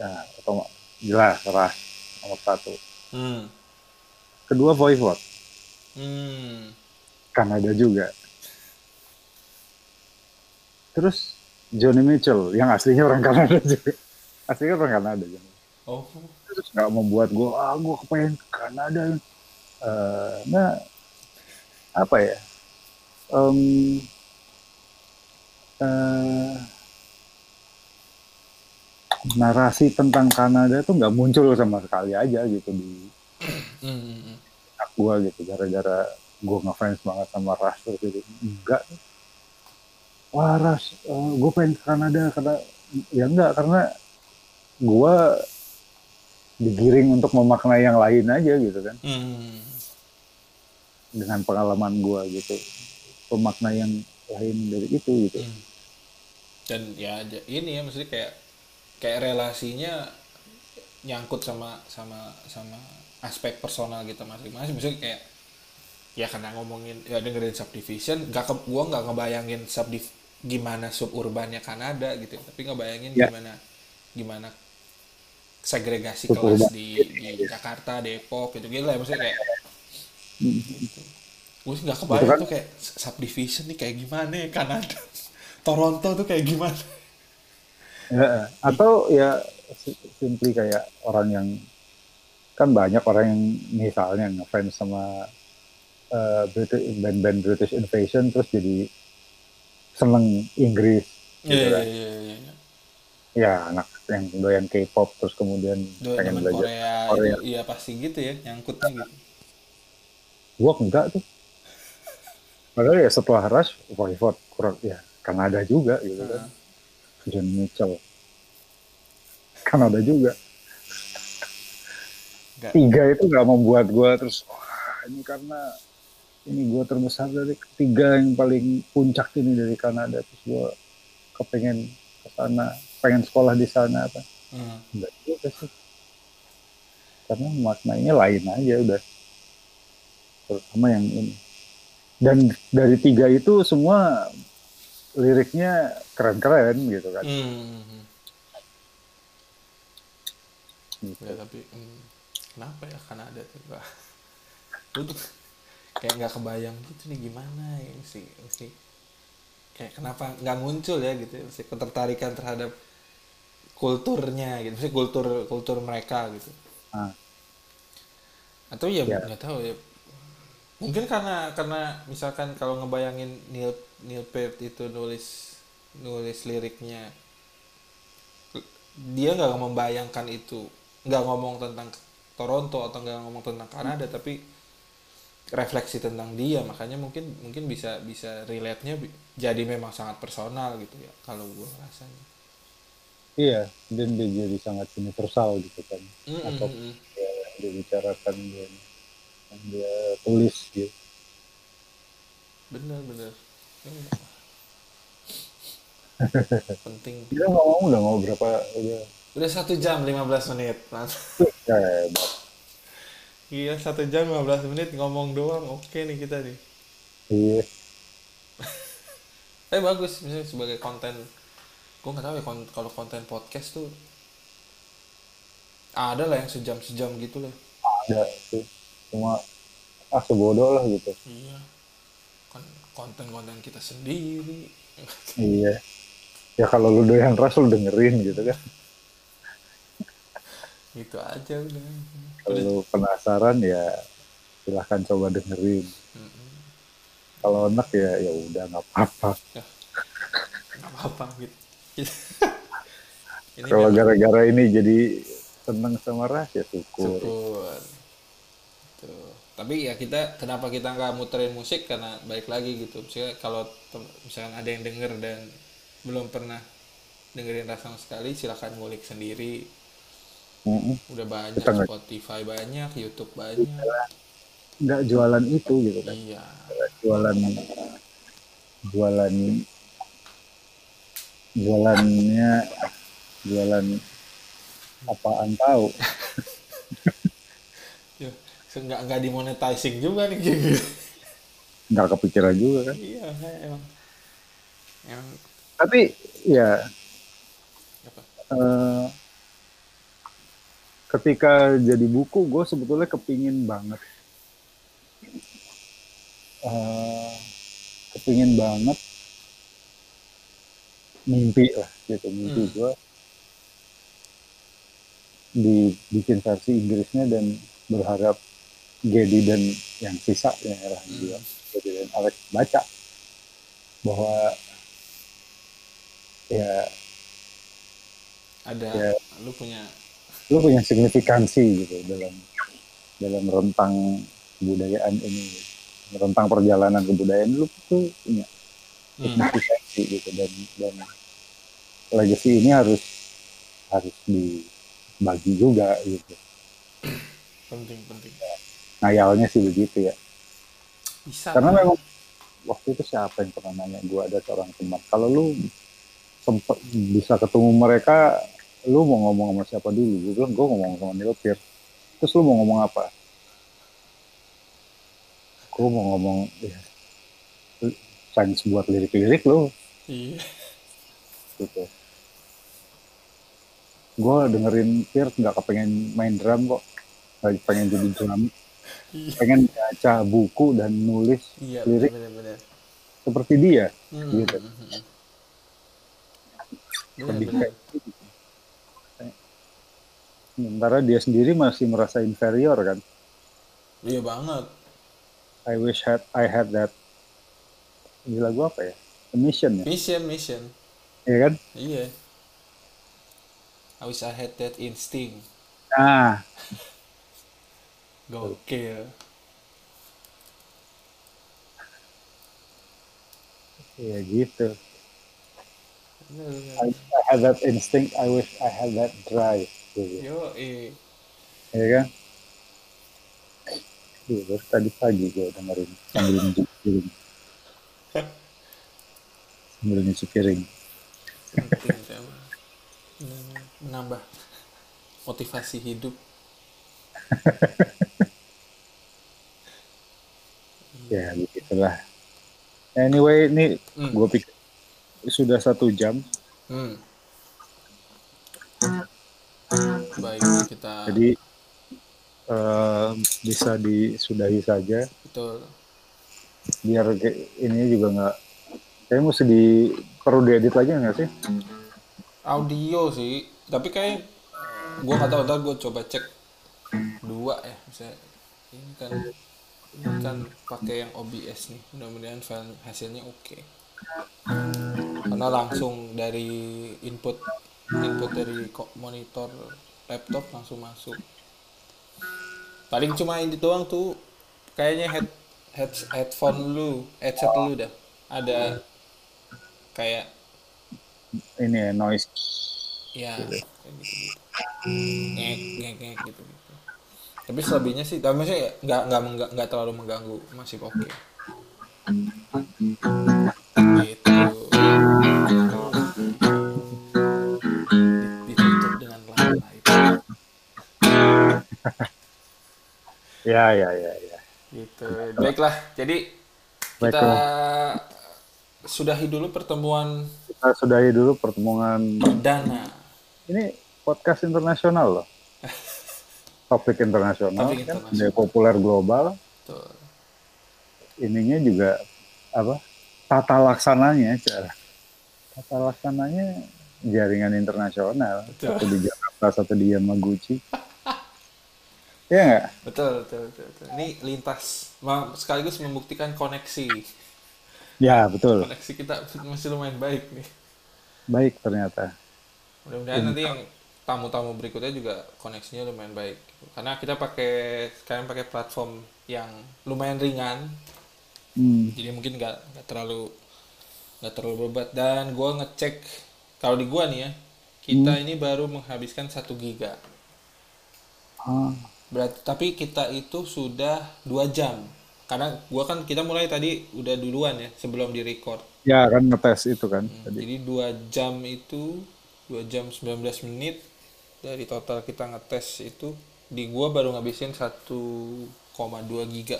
ya atau jelas ras nomor satu. Hmm. kedua Voivod, Hmm. Kanada juga. Terus Johnny Mitchell yang aslinya orang Kanada juga. (laughs) Aslinya orang Kanada juga. Oh. Terus nggak membuat gue, ah gue kepengen ke Kanada. Eh, nah, apa ya? Em, eh, narasi tentang Kanada tuh nggak muncul sama sekali aja gitu di Hmm, hmm, hmm. gue gitu gara-gara gue ngefans banget sama Rush gitu enggak wah Rush gue pengen ke Kanada karena ya enggak karena gue digiring untuk memaknai yang lain aja gitu kan Hmm. dengan pengalaman gue gitu pemaknai yang lain dari itu gitu Hmm. Dan ya ini ya maksudnya kayak kayak relasinya nyangkut sama sama sama aspek personal kita masing-masing. Maksudnya kayak ya karena ngomongin ya dengerin subdivision, gak ke, gua nggak ngebayangin subdiv gimana suburbannya Kanada gitu, tapi ngebayangin Ya. gimana gimana segregasi Suburban. kelas di, di Jakarta, Depok gitu gitu lah. Maksudnya kayak gue sih nggak kebayang Itu kan- tuh kayak subdivision nih kayak gimana ya Kanada. (laughs) Toronto tuh kayak gimana? Ya, atau ya si- simply kayak orang yang kan banyak orang yang misalnya ngefans sama eh, British band-band British Invasion terus jadi seneng Inggris Iya gitu iya kan. iya iya iya. ya anak yang doyan K-pop terus kemudian Dua pengen belajar Korea, Korea. itu iya pasti gitu ya nyangkutnya gitu. gua enggak tuh padahal ya setelah Rush Voivod kurang ya Kanada juga gitu kan John Mitchell Kanada juga Enggak. tiga itu nggak membuat gue terus wah ini karena ini gue terbesar dari ketiga yang paling puncak ini dari Kanada terus gue kepengen ke sana pengen sekolah di sana apa Hmm. enggak juga sih karena maknanya lain aja udah terutama yang ini dan dari tiga itu semua liriknya keren-keren gitu kan Hmm. Gitu. Ya tapi hmm, kenapa ya Wah. Gua tuh (laughs) kayak nggak kebayang gitu nih gimana ya sih mesti kayak kenapa nggak muncul ya gitu mesti ketertarikan terhadap kulturnya gitu mesti kultur kultur mereka gitu Ah. atau ya Ya. nggak tahu ya mungkin karena karena misalkan kalau ngebayangin Neil Neil Peart itu nulis nulis liriknya dia nggak membayangkan itu nggak ngomong tentang Toronto atau nggak ngomong tentang Kanada tapi refleksi tentang dia makanya mungkin mungkin bisa bisa relate nya jadi memang sangat personal gitu ya kalau gue rasanya iya dan dia jadi sangat universal gitu kan. Mm, mm, Atau- ya, dia bicarakan dia yang dia tulis gitu bener bener. Hmm. (laughs) penting. Kita ngomong udah mau berapa udah udah satu jam 15 menit. Ya, hebat. Iya satu jam 15 menit ngomong doang. Oke nih kita nih. Iya. Tapi (laughs) bagus. Misalnya sebagai konten. Gue nggak tahu ya kon- kalau konten podcast tuh ada lah yang sejam sejam gitu lah. Ada. Sih cuma ah sebodoh lah gitu. Iya. Kan konten konten kita sendiri. (laughs) Iya. Ya kalau lu doyan ras lu dengerin gitu kan gitu aja udah. Kalau penasaran ya silahkan coba dengerin. Mm-mm. kalau enak ya ya udah nggak apa-apa. Nggak apa-apa gitu. Ini kalau gara-gara ini jadi seneng sama ras ya syukur. Syukur. Tuh. tapi ya kita kenapa kita nggak muterin musik? Karena balik lagi gitu. Misalnya kalau misalkan ada yang denger dan belum pernah dengerin ras sama sekali silakan ngulik sendiri Mm-mm. udah banyak Kita Spotify banyak YouTube banyak. Nggak jualan itu gitu kan. Iya. Jualan jualan jualannya jualan apaan tahu. (laughs) Ya nggak nggak dimonetizing juga nih gitu. Nggak kepikiran juga kan. Iya emang. Emang tapi ya apa? eh, ketika jadi buku gue sebetulnya kepingin banget eh, kepingin banget mimpi lah gitu mimpi Hmm. gue dibikin versi Inggrisnya dan berharap Gedi dan yang sisa ya lah dia Gedi dan Alex baca bahwa ya ada Ya. lu punya lu punya signifikansi gitu dalam dalam rentang kebudayaan ini. Rentang perjalanan kebudayaan lu tuh punya hmm, signifikansi gitu dan dan legacy ini harus harus dibagi juga gitu. Penting penting. Ngayalnya sih begitu ya. Bisa. Karena memang waktu itu siapa yang pernah nanya? Gue ada seorang teman. Kalau lu sempet bisa ketemu mereka lu mau ngomong sama siapa dulu? Gue bilang gue ngomong sama Neil Peart. Terus lu mau ngomong apa? Gue mau ngomong ya sains buat lirik-lirik lu. Iya. Gitu. Gue dengerin Peart nggak kepengen main drum kok. Nggak pengen jadi drum. Iya. pengen baca buku dan nulis iya Lirik. benar-benar seperti dia. Hmm, Gitu. hmm, hmm, lebih kayak gitu. Sementara dia sendiri masih merasa inferior kan. iya banget I wish had I had that. Ini lagu apa ya? The Mission ya, mission mission Iya kan? iya I wish I had that instinct Nah, gokil ya gitu. I, I had that instinct. I wish I had that drive. Gitu. yo eh Iya kan? Iya, baru tadi pagi gue dengerin sambil nyuci piring. Sambil nyuci piring. menambah motivasi hidup (laughs) Ya, begitulah. Anyway, ini Hmm. gue pikir sudah satu jam. hmm. Kita Jadi eh, bisa disudahi saja. Betul. Biar ini juga nggak kayak mesti di perlu diedit lagi nggak sih? audio sih tapi kayak gua nggak tahu ntar gua coba cek dua ya misalnya ini kan ini kan pakai yang OBS nih mudah-mudahan file hasilnya oke. Karena langsung dari input input dari monitor laptop langsung masuk. Paling cuma ini doang tuh kayaknya head, head headphone lu headset lu dah. Ada kayak Ini ya, noise. ya kayak gitu gitu ngek ngek ngek gitu gitu tapi selebihnya sih tapi maksudnya nggak nggak nggak terlalu mengganggu masih oke. gitu Ya ya ya ya. gitu baiklah jadi kita Baiklah. sudahi dulu pertemuan Kita sudahi dulu pertemuan. perdana Ini podcast internasional loh. (laughs) Topik internasional, Topik kan, internasional. populer global. tuh Ininya juga apa? Tata laksananya, cara. Tata laksananya jaringan internasional. Betul. Satu di Jakarta, satu di Yamaguchi. (laughs) Iya nggak? betul betul betul, betul. ini lintas sekaligus membuktikan koneksi Ya betul. koneksi kita masih lumayan baik nih Baik ternyata. mudah-mudahan nanti yang tamu-tamu berikutnya juga koneksinya lumayan baik karena kita pakai sekarang pakai platform yang lumayan ringan Hmm. jadi mungkin nggak nggak terlalu nggak terlalu berat dan gua ngecek kalau di gua nih ya kita ini baru menghabiskan satu giga Ah, berarti tapi kita itu sudah dua jam. Karena gua kan kita mulai tadi udah duluan ya sebelum di record ya kan ngetes itu kan tadi. jadi dua jam itu dua jam 19 menit dari total kita ngetes itu di gua baru ngabisin 1,2 giga.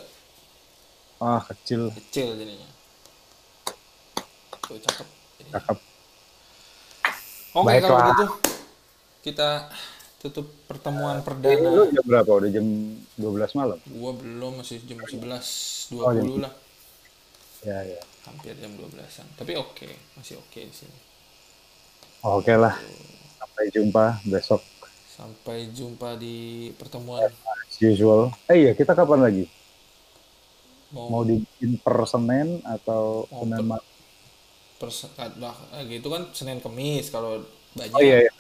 Ah kecil, kecil jadinya. Tuh cakep. Cakep. oke kalau Baiklah. begitu kita tutup pertemuan Lu perdana. jam berapa? Udah jam 12 malam? Gua belum masih jam 11 20 Oh, jam- lah. Ya, ya. Hampir jam 12-an. Tapi oke, masih oke di sini. Oke lah. Sampai jumpa besok. Sampai jumpa di pertemuan As usual. Eh iya, kita kapan lagi? mau, Mau dibikin per Senin atau Mau Senin per- lah, eh, gitu kan Senin Kemis kalau banyak. Oh iya, iya.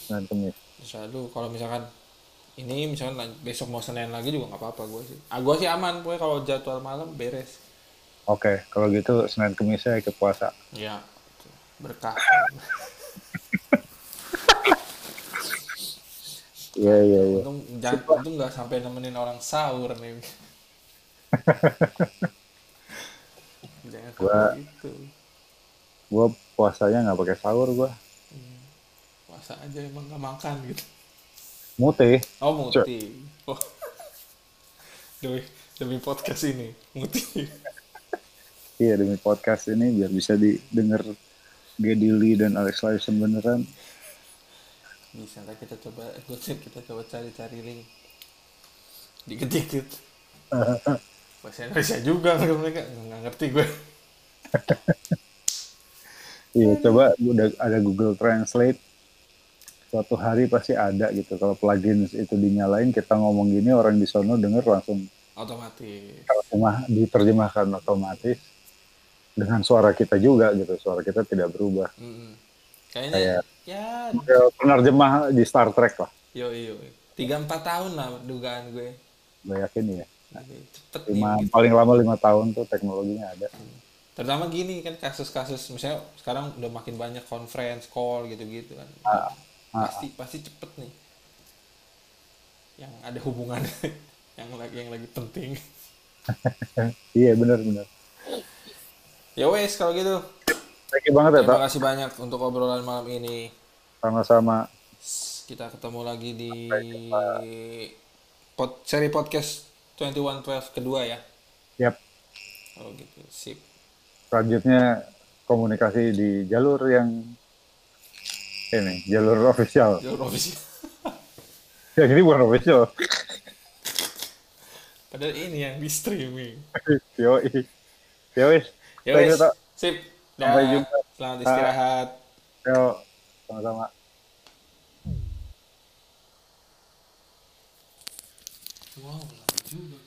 Senin Kemis. Selalu kalau misalkan ini misalkan besok mau Senin lagi juga nggak apa-apa gue sih. Ah gue sih aman pokoknya kalau jadwal malam beres. Oke, kalau gitu Senin Kemis saya ikut puasa. Ya berkah. (laughs) Iya, iya, iya. Untung jangan untung nggak sampai nemenin orang sahur nih. (laughs) jangan Gua- kayak gitu. Gue puasanya nggak pakai sahur gue. Puasa aja emang nggak makan gitu. Mute. Oh muti. Oh. (laughs) demi demi podcast ini muti. (laughs) Iya, demi podcast ini biar bisa didengar Geddy Lee dan Alex Lifeson beneran. Bisa ntar kita coba kita coba cari-cari link. Dikit-dikit. (laughs) Bahasa Indonesia juga mereka nggak ngerti gue. Iya, coba udah ada Google Translate. Suatu hari pasti ada gitu. Kalau plugin itu dinyalain, kita ngomong gini, orang di sono denger langsung Otomatis. terjemah, diterjemahkan otomatis dengan suara kita juga gitu. Suara kita tidak berubah. Mm-mm. Kayaknya ya Ya, penerjemah di Star Trek lah. yo yo tiga empat tahun lah dugaan gue. Gue yakin ya. Cepet nih. Lima, gitu. paling lama lima tahun tuh teknologinya ada. Terutama gini kan kasus-kasus misalnya sekarang udah makin banyak conference call gitu-gitu kan. Ah, pasti pasti cepet nih. Yang ada hubungan (laughs) yang lagi yang lagi penting. (laughs) Iya benar-benar. Ya wes kalau gitu. Thank you banget ya, Terima kasih banyak untuk obrolan malam ini. Sama-sama. Kita ketemu lagi di pod, seri podcast 2112 kedua ya. Yap. Oh gitu. Sip. Selanjutnya komunikasi di jalur yang ini, jalur official. Jalur official. (laughs) Yang ini bukan official. Padahal ini yang di streaming. (laughs) Yoi. Yoi. Ya Thank you, wes. Tok. Sip. Sampai Dah. jumpa. Selamat istirahat. Yo, sama-sama. Wow, lama juga.